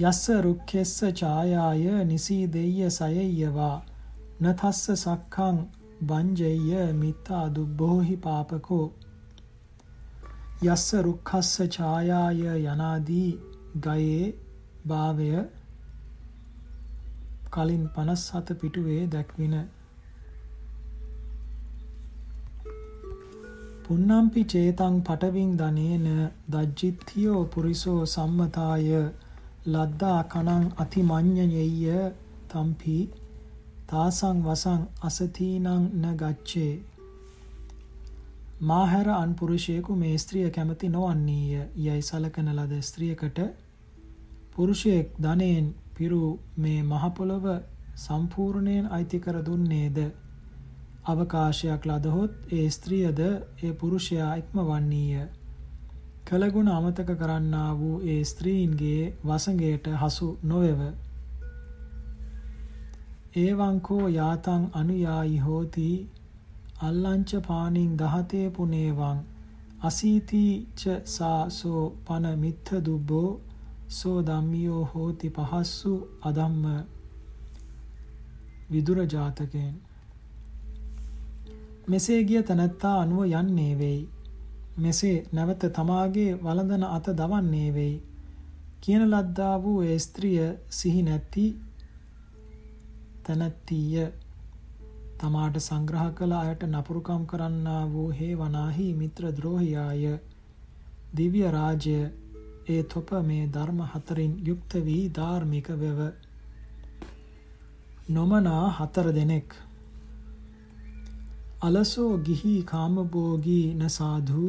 යස්ස රුක්ඛෙස්ස ඡායාය නිසීදෙය්‍ය සයෙය්‍යවා නතස්ස සක්ඛං බංජෙය්‍ය මිත්තා දුබ්බෝහි පාපකෝ යස්ස රුක්ඛස්ස ඡායාය යනාදී ගයේ භාවය කලින් 57 පිටුවේ දැක්වින. පුන්නම්පි චේතං පටවින් දනේන දජ්ජිත්තියෝ පුරිසෝ සම්මතාය ලද්දා කණං අතිමඤ්ඤයෙය්‍ය තම්පි තාසං වසං අසතීනං න ගච්ඡේ. මාහැර අන් පුරුෂයෙකු මේ ස්ත්‍රිය කැමති නොවන්නේය. යයි සලකන ලද ස්ත්‍රියකට පුරුෂයෙක් ධනයෙන් පිරු මේ මහ පොළව සම්පූර්ණයෙන් අයිති කර දුන්නේද? අවකාශයක් ලදහොත් ඒ ස්ත්‍රියද ඒ පුරුෂයා ඉක්මවන්නේය. කලගුණ අමතක කරන්නා වූ ඒ ස්ත්‍රීන්ගේ වසඟයට හසු නොවේව. ඒවංකෝ යාතං අනුයායි හෝති. අල්ලංච පානින් දහතේ පුනේවං. අසීති ච සාසෝ පන මිත්ථ දුබ්බෝ. සෝ ධම්මියෝ හෝති පහස්සු අධම්ම විදුර ජාතකයෙන්. මෙසේ ගිය තැනැත්තා අනුව යන්නේ වෙයි. මෙසේ නැවත තමාගේ වළඳන අත දවන්නේ වෙයි. කියන ලද්දා වූ ඒ ස්ත්‍රිය සිහි නැති තැනැත්තිය. තමාට සංග්‍රහ කළ අයට නපුරුකම් කරන්නා වූ හේ වනාහි මිත්‍ර ද්‍රෝහියාය. දිව්‍ය රාජ්‍ය ඒ තොප මේ ධර්ම හතරින් යුක්ත වී ධාර්මික වෙව. නොමනා හතර දෙනෙක්. අලසෝ ගිහි කාමභෝගී න සාධු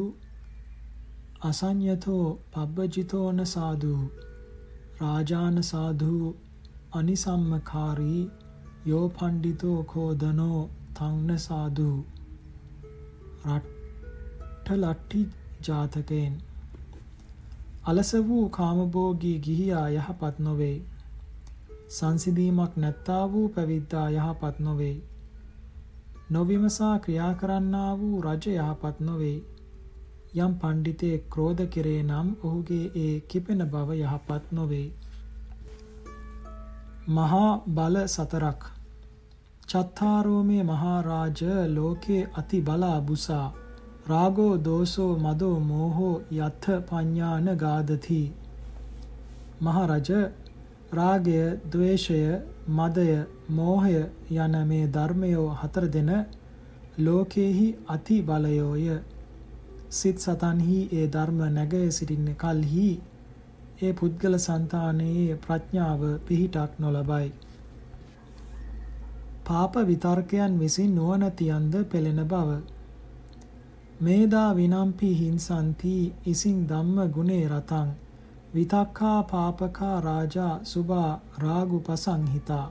අසඤ්ඤතෝ පබ්බජිතෝ න සාධු රාජාන සාධු අනිසම්මකාරී යෝ පණ්ඩිතෝ කෝදනෝ තංන සාධු රට්ඨ ලට්ටි ජාතකයෙන් අලස වූ කාමභෝගී ගිහියා යහපත් නොවේ. සංසිඳීමක් නැත්තා වූ පැවිද්දා යහපත් නොවේ. නොවිමසා ක්‍රියා කරන්නා වූ රජ යහපත් නොවේ. යම් පණ්ඩිතයෙක් ක්‍රෝධ කෙරේ නම් ඔහුගේ ඒ කිපෙන බව යහපත් නොවේ. මහා බල සතරක්. චත්තාරෝමේ මහාරාජ ලෝකේ අති බලා බුසා. රාගෝ දෝසෝ මදෝ මෝහෝ යත්ථ පඤ්ඤාන ගාදති මහරජ රාගය ද්වේෂය මදය මෝහය යන මේ ධර්මයෝ හතර දෙන ලෝකේහි අති බලයෝය. සිත් සතන්හි ඒ ධර්ම නැග සිටින්න කල්හි ඒ පුද්ගල సంతානයේ ප්‍රඥාව පිහිටක් නොලබයි. පාප විතර්කයන් විසින් නුවණතියන්ද පෙළෙන බව. මේදා විනම්පි හිංසන්ති ඉසින් ධම්ම ගුණේ රතං විතක්කා පාපකා රාජා සුභා රාගු පසංහිතා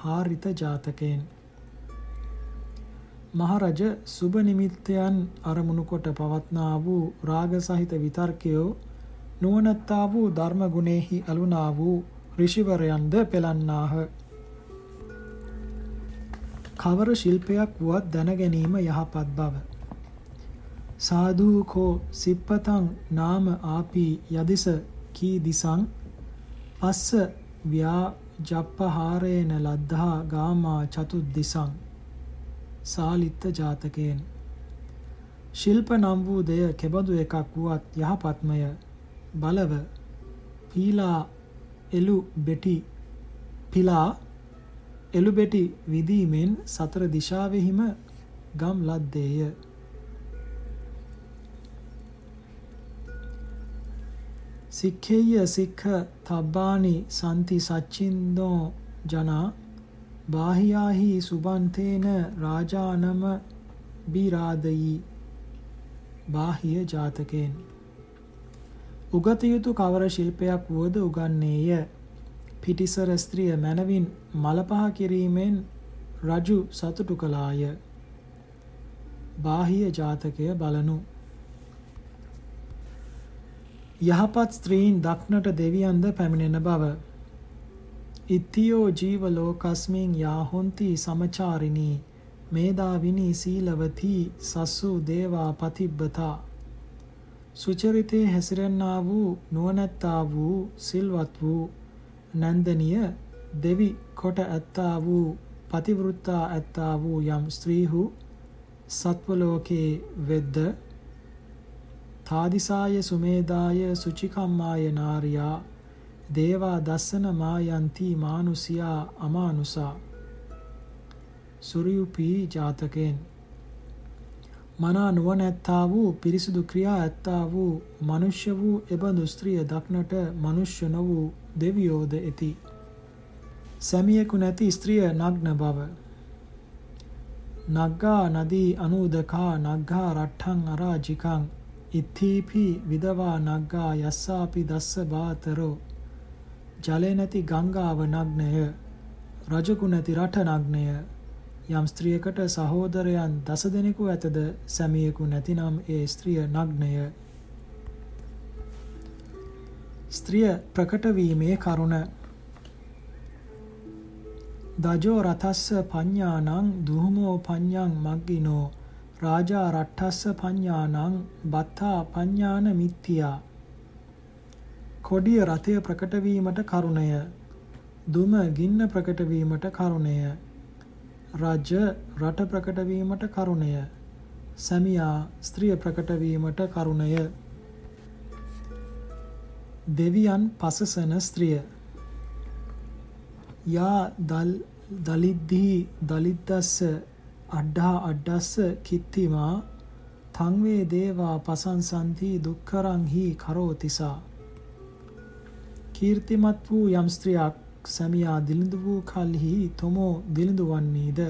හාරිත ජාතකයෙන් මහරජ සුබ නිමිත්තයන් අරමුණු කොට පවත්නා වූ රාග සහිත විතර්කයෝ නුවණත්තා වූ ධර්ම ගුණෙහි අලුනා වූ ඍෂිවරයන්ද පෙළන්නාහ. කවර ශිල්පයක් වුවත් දැන ගැනීම යහපත් බව. සාදු කෝ සිප්පතං නාම ආපි යදිස කී දිසං පස්ස ව්‍යා ජප්පහාරේන ලද්ධා ගාමා චතුද්දිසං සාලිත්ත ජාතකයෙන් ශිල්ප නම් වූ දෙය කෙබඳු එකක් වුවත් යහපත්මය බලව. පීලා එලු බෙටි. පිලා එලු බෙටි විදීමෙන් සතර දිශාවෙහිම ගම් ලද්දේය. සික්ඛේය සික්ඛ තබ්බානි සම්ති සච්චින්දෝ ජනා බාහියාහි සුබන්තේන රාජානම බිරාදයි බාහිය ජාතකෙන් උගත යුතු කවර ශිල්පයක් වුවද උගන්නේය. පිටිසර ස්ත්‍රිය මනවින් මලපහ කිරීමෙන් රජු සතුටු කළාය. බාහිය ජාතකය බලනු. යහපත් ස්ත්‍රීන් දක්නට දෙවියන්ද පැමිණෙන බව. ඉත්තියෝ ජීව ලෝකස්මින් යාහොන්ති සමචාරිනී මේදාවිනී සීලවති සස්සු දේවා පතිබ්බතා සුචරිතේ හැසිරෙන්නා වූ නුවණැත්තා වූ සිල්වත් වූ නන්දනිය දෙවි කොට ඇත්තා වූ පතිවෘත්තා ඇත්තා වූ යම් ස්ත්‍රීහු සත්ව ලෝකේ වෙද්ද? තාදිසාය සුමේදාය සුචිකම්මාය නාරියා දේවා දස්සන මායන්ති මානුසියා අමානුසා. සුරියුපී ජාතකෙන් මනා නුවණැත්තා වූ පිරිසුදු ක්‍රියා ඇත්තා වූ මනුෂ්‍ය වූ එබඳු ස්ත්‍රිය දක්නට මනුෂ්‍ය නො වූ දෙවියෝද ඇති. සැමියෙකු නැති ස්ත්‍රිය නග්න බව. නග්ගා නදී අනූදකා නග්ගා රට්ඨං අරාජිකං ඉත්ථීපි විදවා නග්ගා යස්සාපි දස්ස බාතරෝ ජලය නැති ගංගාව නග්නය රජකු නැති රට නග්නය යම් ස්ත්‍රියකට සහෝදරයන් දස දෙනෙකු ඇතද සැමියෙකු නැතිනම් ඒ ස්ත්‍රිය නග්නය. ස්ත්‍රිය ප්‍රකට වීමේ කරුණ. දජෝ රතස්ස පඤ්ඤානං දුහමෝ පඤ්ඤං මග්ගිනෝ. රාජා රට්ඨස්ස පඤ්ඤානං බත්තා පඤ්ඤාන මිත්‍තියා කොඩිය රතය ප්‍රකට වීමට කරුණය. දුම ගින්න ප්‍රකට වීමට කරුණය. රජ රට ප්‍රකට වීමට කරුණය. සැමියා ස්ත්‍රිය ප්‍රකට වීමට කරුණය. දෙවියන් පසසන ස්ත්‍රිය. යා දල් දලිද්දී දලිද්දස්ස අඩ්ඩා අඩ්ඩස්ස කිත්තිමා තංවේ දේවා පසංසන්ති දුක්කරං හි කරෝතිසා. කීර්තිමත් වූ යම් ස්ත්‍රියක් සැමියා දිලිඳු වූ කල්හි තොමෝ දිලිඳු වන්නේද?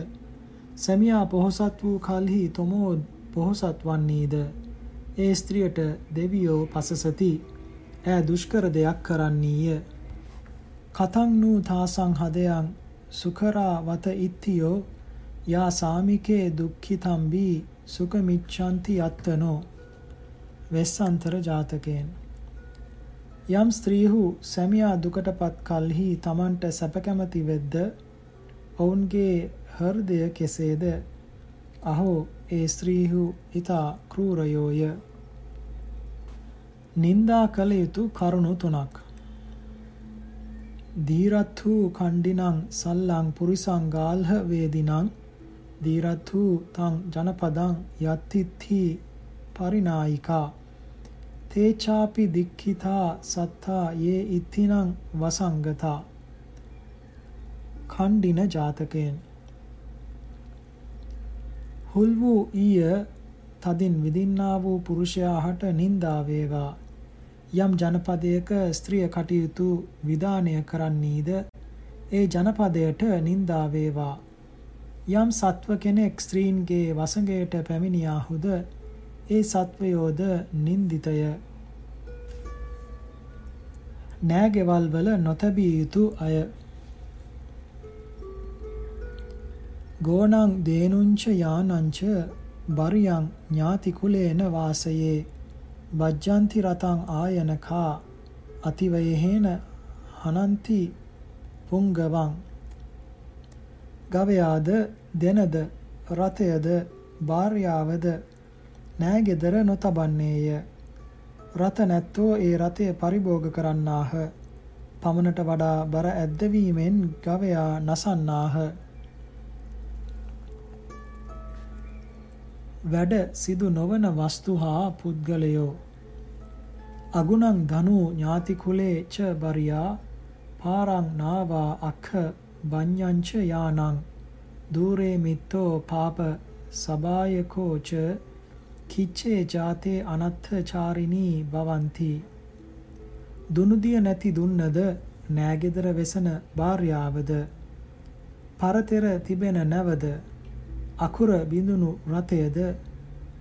සැමියා පොහොසත් වූ කල්හි තොමෝ පොහොසත් වන්නේද? ඒ ස්ත්‍රියට දෙවියෝ පසසති. ඈ දුෂ්කර දෙයක් කරන්නීය. කතං නූ තාසං හදයන් සුකරා වත ඉත්තියෝ. යා සාමිකේ දුක්ඛිතම්බි සුඛමිච්ඡanti යත්තනෝ. වෙස්සන්තර ජාතකයෙන්. යම් ස්ත්‍රීහු සැමියා දුකටපත් කලෙහි Tamanට සැප කැමති වෙද්ද? ඔවුන්ගේ හෘදය කෙසේද? අහෝ ඒ ස්ත්‍රීහු ඊතා කෲරයෝය නින්දා කළ යුතු කරුණු තුනක්. දීරත්හු කණ්ඩිනං සල්ලං පුරිසං ගාල්හ වේදිනං දීරත්හු තං ජනපදං යත්තිත්හි පරිනායිකා. තේචාපි දික්ඛිතා සත්තා යේ ඉත්තිනං වසංගතා ඛණ්ඩින ජාතකයෙන් හුල් වූ ඊය තදින් විඳින්නා වූ පුරුෂයාට නින්දා වේවා. යම් ජනපදයක ස්ත්‍රිය කටයුතු විධානය කරන්නීද ඒ ජනපදයට නින්දා වේවා. යම් සත්ව කෙනෙක් ස්ත්‍රීන්ගේ වසඟයට පැමිණියාහුද ඒ සත්වයෝද නින්දිතය. නෑගෙවල් වල නොතැබිය යුතු අය. ගෝනං දේනුංච යානංච බරියං ඥාති කුලේන වාසයේ. වජ්ජන්ති රතං ආයනකා අතිවයහේන හනන්ති පුංගවං. ගවයාද දෙනද රථයද භාර්යාවද නෑගෙදර නොතබන්නේය. රත නැත්තෝ ඒ රථය පරිභෝග කරන්නාහ. පමණට වඩා බර ඇද්දවීමෙන් ගවයා නසන්නාහ. වැඩ සිදු නොවන වස්තු හා පුද්ගලයෝ. අගුණං ධනු ඥාති කුලේ ච බරියා පාරං නාවා අක්ඛ බඤ්ඤංච යානං. දූරේ මිත්තෝ පාප සබායකෝ ච කිච්චේ ජාතේ අනත්ථචාරිනී භවಂತಿ. දුනුදිය නැති දුන්නද නෑගෙදර වෙසන භාර්යාවද? පරතෙර තිබෙන නැවද? අකුර බිඳුණු රතයද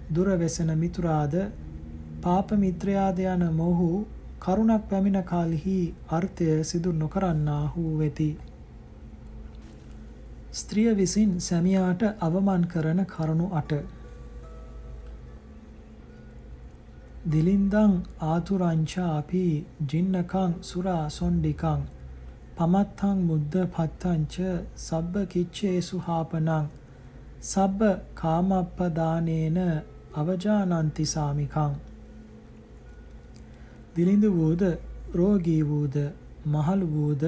දුර වෙසෙන මිතුරාද? පාප මිත්‍රයාද යන මොහු කරුණක් පැමිණ කාලෙහි අර්ථය සිදු නොකරන්නාහු වෙති. ස්ත්‍රිය විසින් සැමියාට අවමන් කරන කරුණු 8 දිලින්දං ආතුරංචා අපි ජින්නකං සුරා සොණ්ඩිකං පමත්තං මුද්ද පත්තංච සබ්බ කිච්චේසු හාපනං සබ්බ කාමප්පදානේන අවජානන්ති සාමිකං දිලිඳු වූද රෝගී වූද මහලු වූද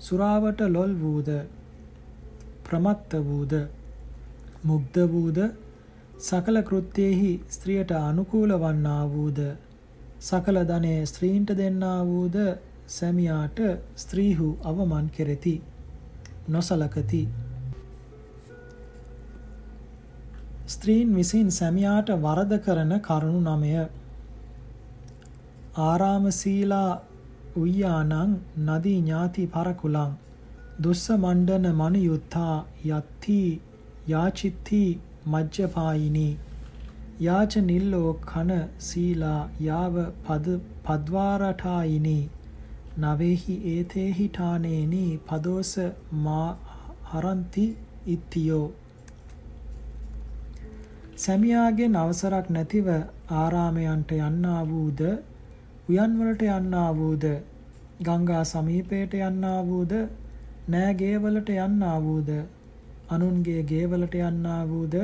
සුරාවට ලොල් වූද ප්‍රමත්ත වූද මුග්ධ වූද සකල කෘත්‍යෙහි ස්ත්‍රියට අනුකූල වන්නා වූද? සකල ධනය ස්ත්‍රීන්ට දෙන්නා වූද? සැමියාට ස්ත්‍රීහු අවමන් කෙරෙති. නොසලකති. ස්ත්‍රීන් විසින් සැමියාට වරද කරන කරුණු නමය. ආරාම සීලා උయ్యాනං නදී ඥාති පරකුලං. දුස්ස මණ්ඩන මනුයුත්තා යත්ති යාචිත්ති මජ්ජපායිනී. යාච නිල්ලෝ කන සීලා යාව පද පද්වාරඨායිනී. නවේහි ඒතේහි ඨානේනි පදෝස මා හරಂತಿ ඉත්තියෝ. සැමියාගෙන් අවසරක් නැතිව ආරාමයන්ට යන්නා වූද? උයන් වලට යන්නා වූද? ගංගා සමීපයට යන්නා වූද? නෑ ගේවලට යන්නා වූද? අනුන්ගේ ගේවලට යන්නා වූද?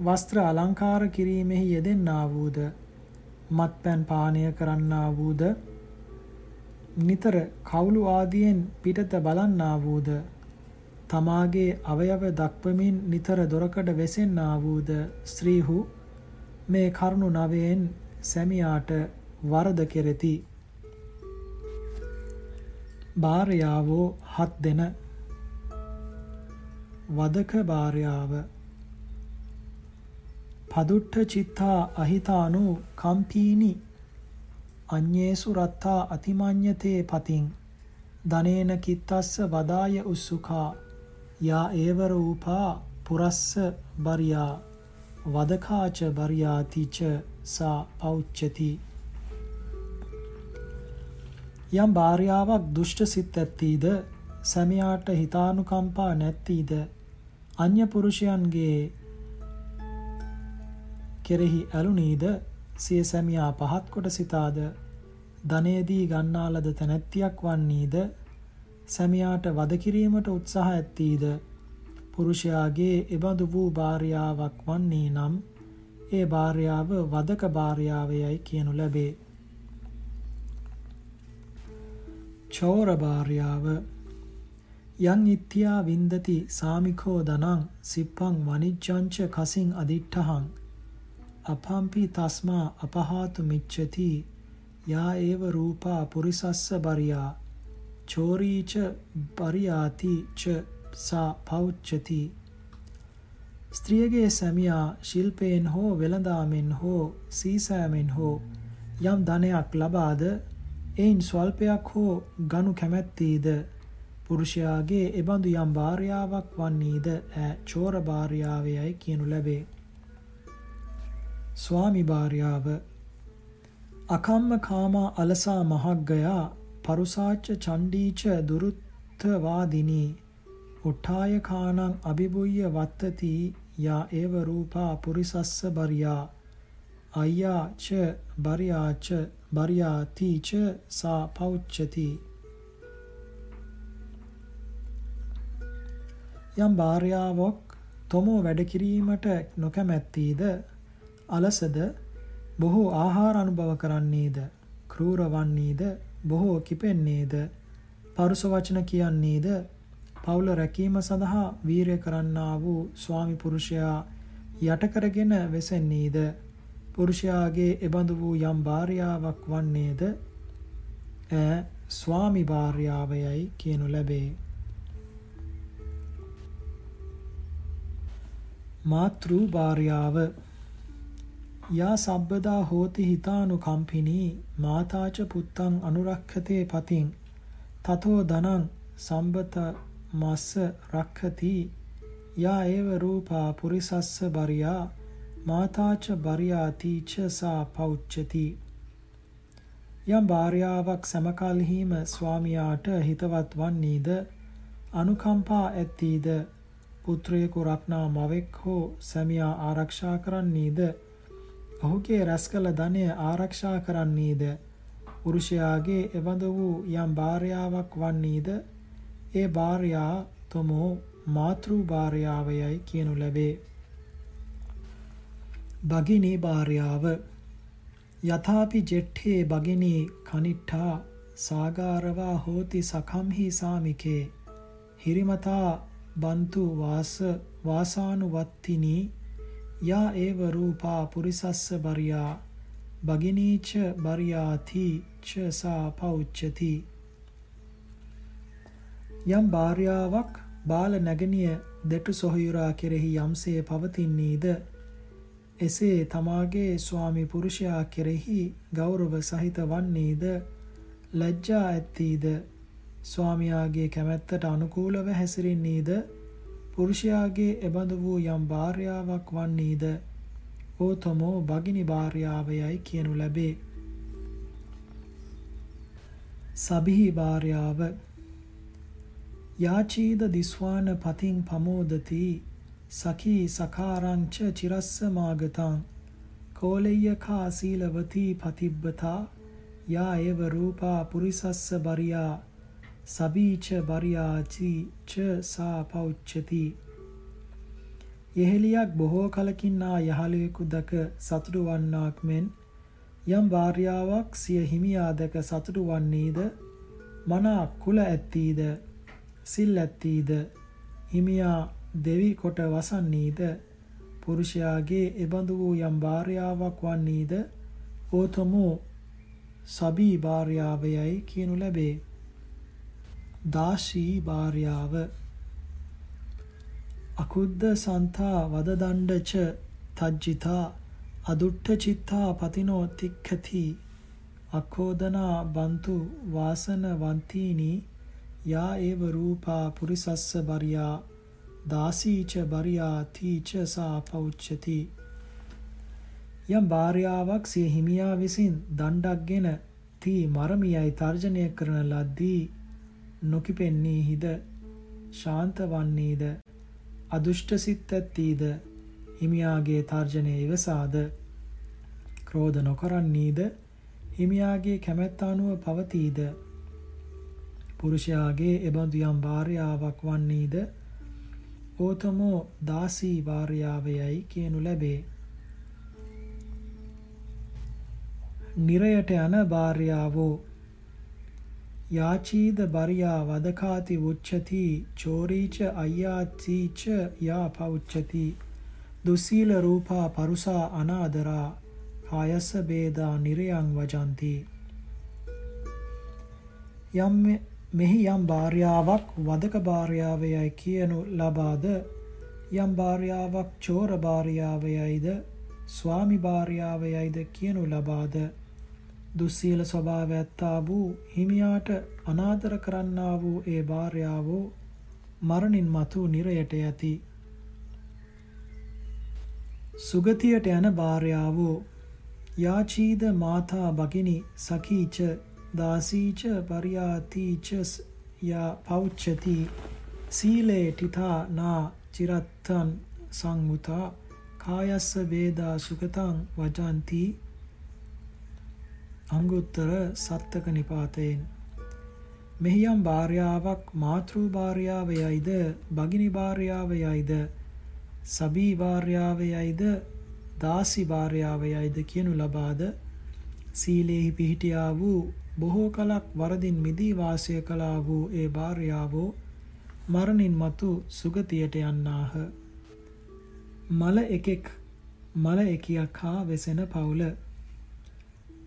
වස්ත්‍ර අලංකාර කිරීමෙහි යෙදෙන්නා වූද? මත්පැන් පානය කරන්නා වූද? නිතර කවුළු ආදියෙන් පිටත බලන්නා වූද? තමාගේ අවයව දක්වමින් නිතර දොරකඩ වෙසෙන්නා වූද? ස්ත්‍රීහු මේ කරුණු නවයෙන් සැමියාට වරද කෙරෙති. භාර්යාවෝ හත් දෙන වදක භාර්යාව පදුට්ඨ චිත්තා අහිතානු කම්පීනි. අඤ්ඤේසු රත්තා අතිමඤ්ඤතේ පතින්. ධනේන කිත්තස්ස වදාය උස්සුකා යා ඒව රූපා පුරස්ස බරියා. වදකාච බරියාතිච සා පෞච්චති යම් භාර්යාවක් දුෂ්ට සිත් ඇත්තීද? සැමියාට හිතානුකම්පා නැත්තීද? අන්‍ය පුරුෂයන්ගේ කෙරෙහි ඇලුනීද? සිය සැමියා පහත් කොට සිතාද? ධනේදී ගන්නාලද තැනැත්තියක් වන්නීද? සැමියාට වද කිරීමට උත්සාහ ඇත්තීද? පුරුෂයාගේ එබඳු වූ භාර්යාවක් වන්නේ නම් ඒ භාර්යාව වදක භාර්යාවයයි කියනු ලැබේ. චෝර භාර්යාව යං ඉත්‍යා වින්දති සාමිකෝ දනං සිප්පං වනිජ්ජංච කසින් අදිට්ඨහං අපම්පි තස්මා අපහාතු මිච්ඡති යා ඒව රූපා පුරිසස්ස බරියා චෝරීච පරියාති ච සා පෞච්චති ස්ත්‍රියගේ සැමියා ශිල්පයෙන් හෝ වෙළඳාමෙන් හෝ සීසෑමෙන් හෝ යම් ධනයක් ලබාද එයින් ස්වල්පයක් හෝ ගනු කැමැත්තීද? පුරුෂයාගේ එබඳු යම් භාර්යාවක් වන්නේද? ඈ චෝර භාර්යාවයයි කියනු ලැබේ. ස්වාමි භාර්යාව අකම්ම කාමා අලසා මහග්ගයා පරුසාච්ච චණ්ඩීච දුරුත්තවාදිනී උට්ඨාය කානං අභිබුය්‍ය වත්තති යා ඒව රූපා පුරිසස්ස බරියා. අය්‍යා ච බරියා ච බරියාති ච සා පෞච්චති යම් භාර්යාවක් තොමෝ වැඩ කිරීමට නොකමැත්තීද? අලසද? බොහෝ ආහාර අනුභව කරන්නේද? ක්‍රූර වන්නේද? බොහෝ කිපෙන්නේද? පරුස වචන කියන්නේද? පවුල රැකීම සඳහා වීරය කරන්නා වූ ස්වාමි පුරුෂයා යට කරගෙන වෙසෙන්නේද? පුරුෂයාගේ එබඳු වූ යම් භාර්යාවක් වන්නේද? ඈ ස්වාමි භාර්යාවයයි කියනු ලැබේ. මාතෘ භාර්යාව යා සබ්බදා හෝති හිතානුකම්පිනී මාතාච පුත්තං අනුරක්ඛතේ පතින්. තතෝ දනං සම්බත මස්ස රක්ඛති. යා ඒව රූපා පුරිසස්ස බරියා මාතාච බරියාති ච සා පෞච්චති යම් භාර්යාවක් සමකල්හිම ස්වාමියාට හිතවත් වන්නේද? අනුකම්පා ඇත්තීද? පුත්‍රයෙකු රක්නා මවෙක් හෝ සැමියා ආරක්ෂා කරන්නේද? ඔහුගේ රැස්කල ධනය ආරක්ෂා කරන්නේද? පුරුෂයාගේ එබඳ වූ යම් භාර්යාවක් වන්නේද? ඒ භාර්යා තොමෝ මාතෘ භාර්යාවයයි කියනු ලැබේ. භගිනී භාර්යාව යථාපි ජෙට්ඨේ භගිනී කනිට්ඨා සාගාරවා හෝති සකම්හි සාමිකේ හිරිමතා බන්තු වාස වාසානුවත්තිනී යා ඒව රූපා පුරිසස්ස බරියා භගිනීච බරියාති ච සා පෞච්චති යම් භාර්යාවක් බාල නැගණිය දෙටු සොහයුරා කෙරෙහි යම්සේ පවතින්නේද? එසේ තමාගේ ස්වාමි පුරුෂයා කෙරෙහි ගෞරව සහිත වන්නේද? ලැජ්ජා ඇත්තීද? ස්වාමියාගේ කැමැත්තට අනුකූලව හැසිරෙන්නේද පුරුෂයාගේ එබඳු වූ යම් භාර්යාවක් වන්නේද ඕතමෝ භගිනි භාර්යාවයයි කියනු ලැබේ. සබිහි භාර්යාව යාචීද දිස්වාන පතින් පමෝදති සකී සකාරංච චිරස්ස මාගතං කෝලෙය්‍යකා සීලවති පතිබ්බතා යා එව රූපා පුරිසස්ස බරියා සබීච බරියාචි ච සා පෞච්චති යෙහෙලියක් බොහෝ කලකින් ආ යහළුවෙකු දැක සතුටු වන්නාක් මෙන් යම් භාර්යාවක් සිය හිමියා දැක සතුටු වන්නේද? මනා කුල ඇත්තීද? සිල් ඇත්තීද? හිමියා දෙවි කොට වසන්නේද? පුරුෂයාගේ එබඳු වූ යම් භාර්යාවක් වන්නේද? ඕතමෝ සබී භාර්යාවයයි කියනු ලැබේ. දාශී භාර්යාව අකුද්ද සන්තා වදදණ්ඩච තජ්ජිතා අදුට්ඨ චිත්තා පතිනෝ තික්ඛති. අක්ඛෝදනා බන්තු වාසන වන්තිනි යා ඒව රූපා පුරිසස්ස බරියා දාසීච බරියා තීච සා පෞච්චති යම් භාර්යාවක් සිය හිමියා විසින් දණ්ඩක්ගෙන තී මරමියයි තර්ජනය කරන ලද්දී නොකිපෙන්නේහිද? ශාන්ත වන්නේද අදුෂ්ට සිත් ඇත්තීද හිමියාගේ තර්ජනය ඉවසාද? ක්‍රෝධ නොකරන්නේද? හිමියාගේ කැමැත්ත අනුව පවතීද? පුරුෂයාගේ එබඳු යම් භාර්යාවක් වන්නේද? ඕතමෝ දාසී භාර්යාවයයි කියනු ලැබේ. නිරයට යන භාර්යාවෝ යාචීද බරියා වදකාති උච්චති චෝරීච අය්‍යාචීච යා පෞච්චති. දුසීල රූපා පරුසා අනාදරා කායස බේදා නිරයන් වජන්ති. යම් මෙහි යම් භාර්යාවක් වදක භාර්යාවයයි කියනු ලබාද යම් භාර්යාවක් චෝර භාර්යාවයයිද ස්වාමි භාර්යාවයයිද කියනු ලබාද? දුස්සීල ස්වභාවය ඇත්තා වූ හිමියාට අනාදර කරන්නා වූ ඒ භාර්යාවෝ මරණින් මතු නිරයට යති. සුගතියට යන භාර්යාවෝ යාචීද මාතා භගිනි සකීච දාසීච පරියාතිච යා පෞච්චති සීලේ ටිතා නා චිරත්තන් සංමුතා කායස්ස වේදා සුගතං වජන්ති. අංගුත්තර සත්තක නිපාතයෙන්. මෙහි යම් භාර්යාවක් මාතෘ භාර්යාවයයිද භගිනි භාර්යාවයයිද සබී භාර්යාවයයිද දාසි භාර්යාවයයිද කියනු ලබාද? සීලේහි පිහිටියා වූ බොහෝ කලක් වරදින් මිදී වාසය කළා වූ ඒ භාර්යාවෝ මරණින් මතු සුගතියට යන්නාහ. මල එකෙක් මල එකියක් හා වෙසෙන පවුල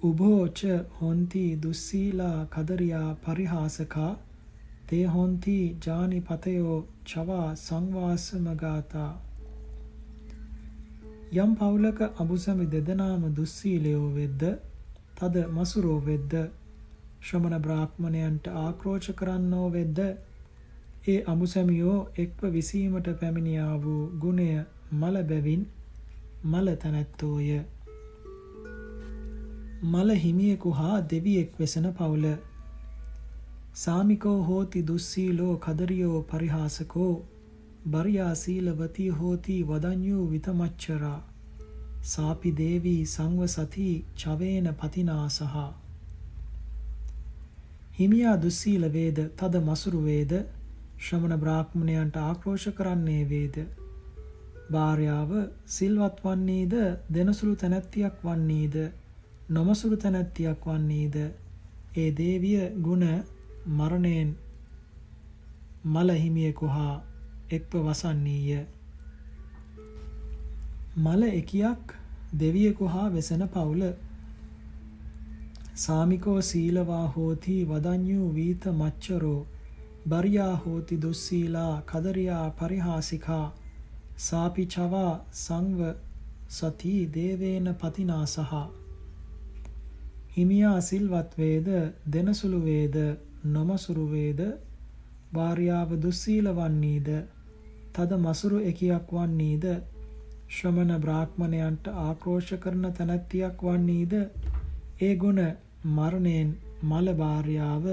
උභෝච හොන්ති දුස්සීලා කදරියා පරිහාසකා තේ හොන්ති ජානිපතයෝ චවා සංවාසමගාතා. යම් පවුලක අබුසමි දෙදෙනාම දුස්සීලයෝ වෙද්ද තද මසුරෝ වෙද්ද ශ්‍රමණ බ්‍රාහ්මණයන්ට ආක්‍රෝෂ කරන්නෝ වෙද්ද ඒ අමුසැමියෝ එක්ව විසීමට පැමිණියා වූ ගුණය මල බැවින් මල තැනැත්තෝය. මල හිමියෙකු හා දෙවියෙක් වෙසෙන පවුල. සාමිකෝ හෝති දුස්සීලෝ කදරියෝ පරිහාසකෝ. බරියා සීලවතී හෝති වදඤ්ඤු විතමච්චරා. සාපි දේවී සංවසති චවේන පතිනාසහ. හිමියා දුස්සීල වේද තද මසුරු වේද? ශ්‍රමණ බ්‍රාහ්මණයන්ට ආක්‍රෝෂ කරන්නේ වේද? භාර්යාව සිල්වත් වන්නේද දෙනසුළු තැනැත්තියක් වන්නේද? නොමසුරු තැනැත්තියක් වන්නේද? ඒ දේවිය ගුණ මරණයෙන් මල හිමියෙකු හා එක්ව වසන්නීය. මල එකියක් දෙවියෙකු හා වෙසෙන පවුල. සාමිකෝ සීලවා හෝති වදඤ්ඤු වීත මච්චරෝ. බරියා හෝති දුස්සීලා කදරියා පරිහාසිකා. සාපි චවා සංව සති දේවේන පතිනාසහ. හිමියා සිල්වත් වේද දෙනසුළු වේද නොමසුරු වේද භාර්යාව දුස්සීල වන්නේද තද මසුරු එකියක් වන්නේද ශ්‍රමණ බ්‍රාහ්මණයන්ට ආක්‍රෝෂ කරන තැනැත්තියක් වන්නේද ඒ ගුණ මරණයෙන් මල භාර්යාව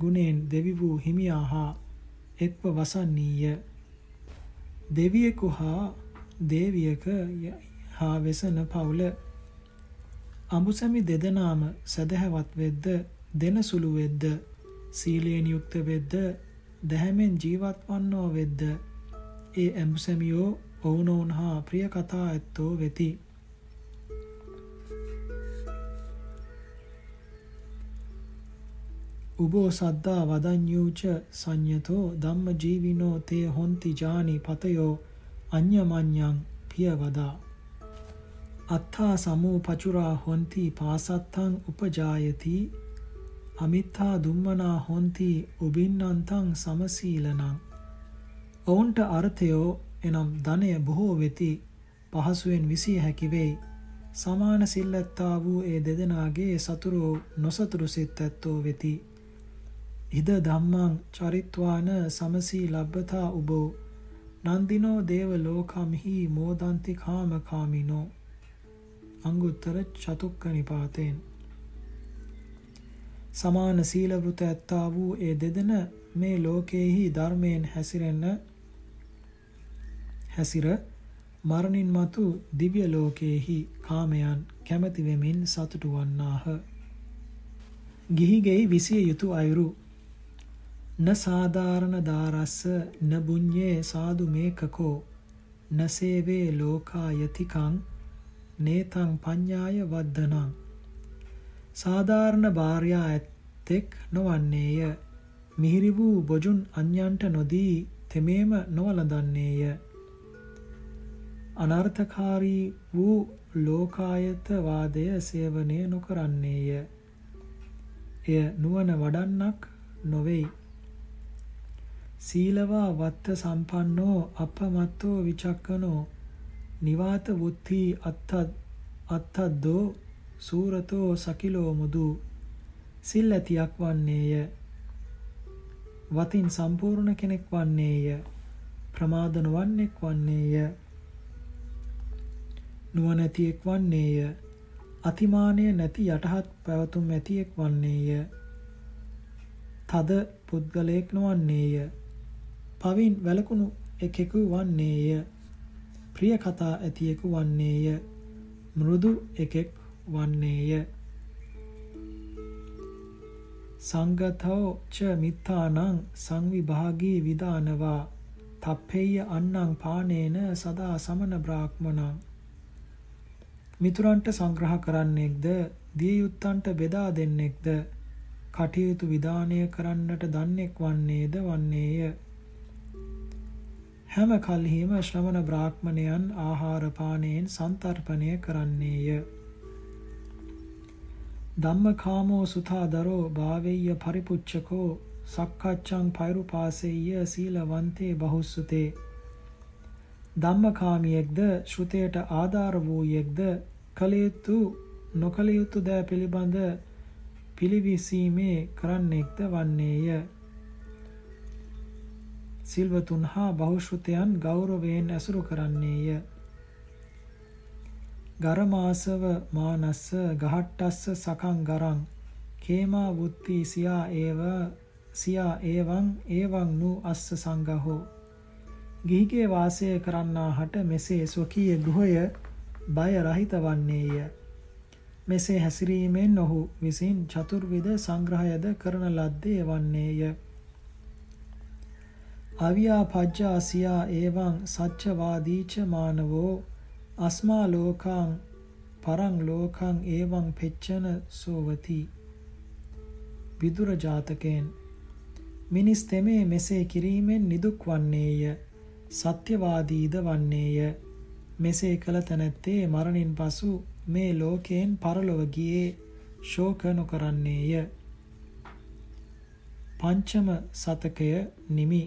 ගුණෙන් දෙවි වූ හිමියා හා එක්ව වසන්නීය. දෙවියෙකු හා දේවියක හා වෙසන පවුල අඹුසැමි දෙදෙනාම සදහැවත් වෙද්ද දෙනසුළු වෙද්ද සීලයෙන් යුක්ත වෙද්ද දැහැමෙන් ජීවත් වන්නෝ වෙද්ද ඒ ඇඹුසැමියෝ ඔවුනොවුන් හා ප්‍රිය කතා ඇත්තෝ වෙති. උබෝ සද්දා වදඤ්ඤූච සංයතෝ ධම්ම ජීවිනෝ තේ හොන්ති ජානි පතයෝ අඤ්ඤමඤ්ඤං පියවදා අත්ථා සමෝ පචුරා හොන්ති පාසත්තං උපජායති අමිත්තා දුම්මනා හොන්ති උබින්නන්තං සමසීලනං ඔවුන්ට අර්ථයෝ එනම් ධනය බොහෝ වෙති පහසුවෙන් විසිය හැකි වෙයි. සමාන සිල් ඇත්තා වූ ඒ දෙදෙනාගේ සතුරු නොසතුරු සිත් ඇත්තෝ වෙති. ඉද ධම්මං චරිත්වාන සමසී ලබ්බතා උබෝ නන්දිනෝ දේව ලෝකම්හි මෝදන්ති කාම කාමිනෝ අංගුත්තර චතුක්ක නිපාතෙන් සමාන සීල වෘත ඇත්තා වූ ඒ දෙදෙන මේ ලෝකයේහි ධර්මයෙන් හැසිරෙන්න හැසිර මරණින් මතු දිව්‍ය ලෝකයේහි කාමයන් කැමැති වෙමින් සතුටු වන්නාහ. ගිහිගෙයි විසිය යුතු අයුරු. න සාධාරණ දාරස්ස න බුඤ්ඤේ සාදු මේකකෝ. න සේවේ ලෝකායතිකං නේතං පඤ්ඤාය වද්දනං සාධාරණ භාර්යා ඇත්තෙක් නොවන්නේය මිහිරි වූ බොජුන් අන්‍යන්ට නොදී තෙමේම නොවලදන්නේය අනර්ථකාරී වූ ලෝකායත වාදය සේවනය නොකරන්නේය. එය නුවණ වඩන්නක් නොවේයි. සීලවා වත්ත සම්පන්නෝ අපමත්තෝ විචක්කනෝ නිවාත වුත්ති අත්ත අත්තද්දෝ සූරතෝ සකිලෝ මුදු සිල් ඇතියක් වන්නේය. වතින් සම්පූර්ණ කෙනෙක් වන්නේය. ප්‍රමාද නොවන්නෙක් වන්නේය. නුවණැතියෙක් වන්නේය. අතිමානය නැති යටහත් පැවතුම් ඇතියෙක් වන්නේය. තද පුද්ගලයෙක් නොවන්නේය. පවින් වැළකුණු එකෙකු වන්නේය. ප්‍රිය කතා ඇතියෙකු වන්නේය. මෘදු එකෙක් වන්නේය. සංගතෝ ච මිත්තානං සංවිභාගී විදානවා. තප්පෙය්‍ය අන්නං පානේන සදා සමන බ්‍රාහ්මණං. මිතුරන්ට සංග්‍රහ කරන්නෙක්ද? දිය යුත්තන්ට බෙදා දෙන්නෙක්ද? කටයුතු විධානය කරන්නට දන්නෙක් වන්නේද? වන්නේය. හැම කල්හිම ශ්‍රමණ බ්‍රාහ්මණයන් ආහාර පානයෙන් සන්තර්පණය කරන්නේය ධම්මකාමෝ සුතාදරෝ භාවෙය්‍ය පරිපුච්ඡකෝ සක්කච්ඡං පෛරුපාසෙය්‍ය සීලවන්තේ බහුසුතේ ධම්මකාමියෙක්ද ශ්‍රුතයට ආධාර වූයෙක්ද කළ යුතු නොකළ යුතු දෑ පිළිබඳ පිළිවිසීමේ කරන්නෙක්ද වන්නේය. සිල්වතුන් හා බහුශ්‍රතයන් ගෞරවයෙන් ඇසුරු කරන්නේය. ගරමාසව මානස්ස ගහට්ටස්ස සකං ගරං කේමා වුත්ති සියා ඒව සියා ඒවං ඒවං නු අස්ස සංගහෝ ගිහිගේ වාසය කරන්නාහට මෙසේ ස්වකීය ගෘහය බය රහිත වන්නේය. මෙසේ හැසිරීමෙන් ඔහු විසින් චතුර්විධ සංග්‍රහයද කරන ලද්දේ වන්නේය. අවියා පජ්ජාසියා ඒවං සච්චවාදීච මානවෝ අස්මා ලෝකං පරං ලෝකං ඒවං පෙච්චන සෝවති. විදුර ජාතකයෙන් මිනිස් තෙමේ මෙසේ කිරීමෙන් නිදුක් වන්නේය. සත්‍යවාදීද වන්නේය. මෙසේ කළ තැනැත්තේ මරණින් පසු මේ ලෝකයෙන් පරලොව ගියේ ශෝක නොකරන්නේය. පංචම සතකය නිමි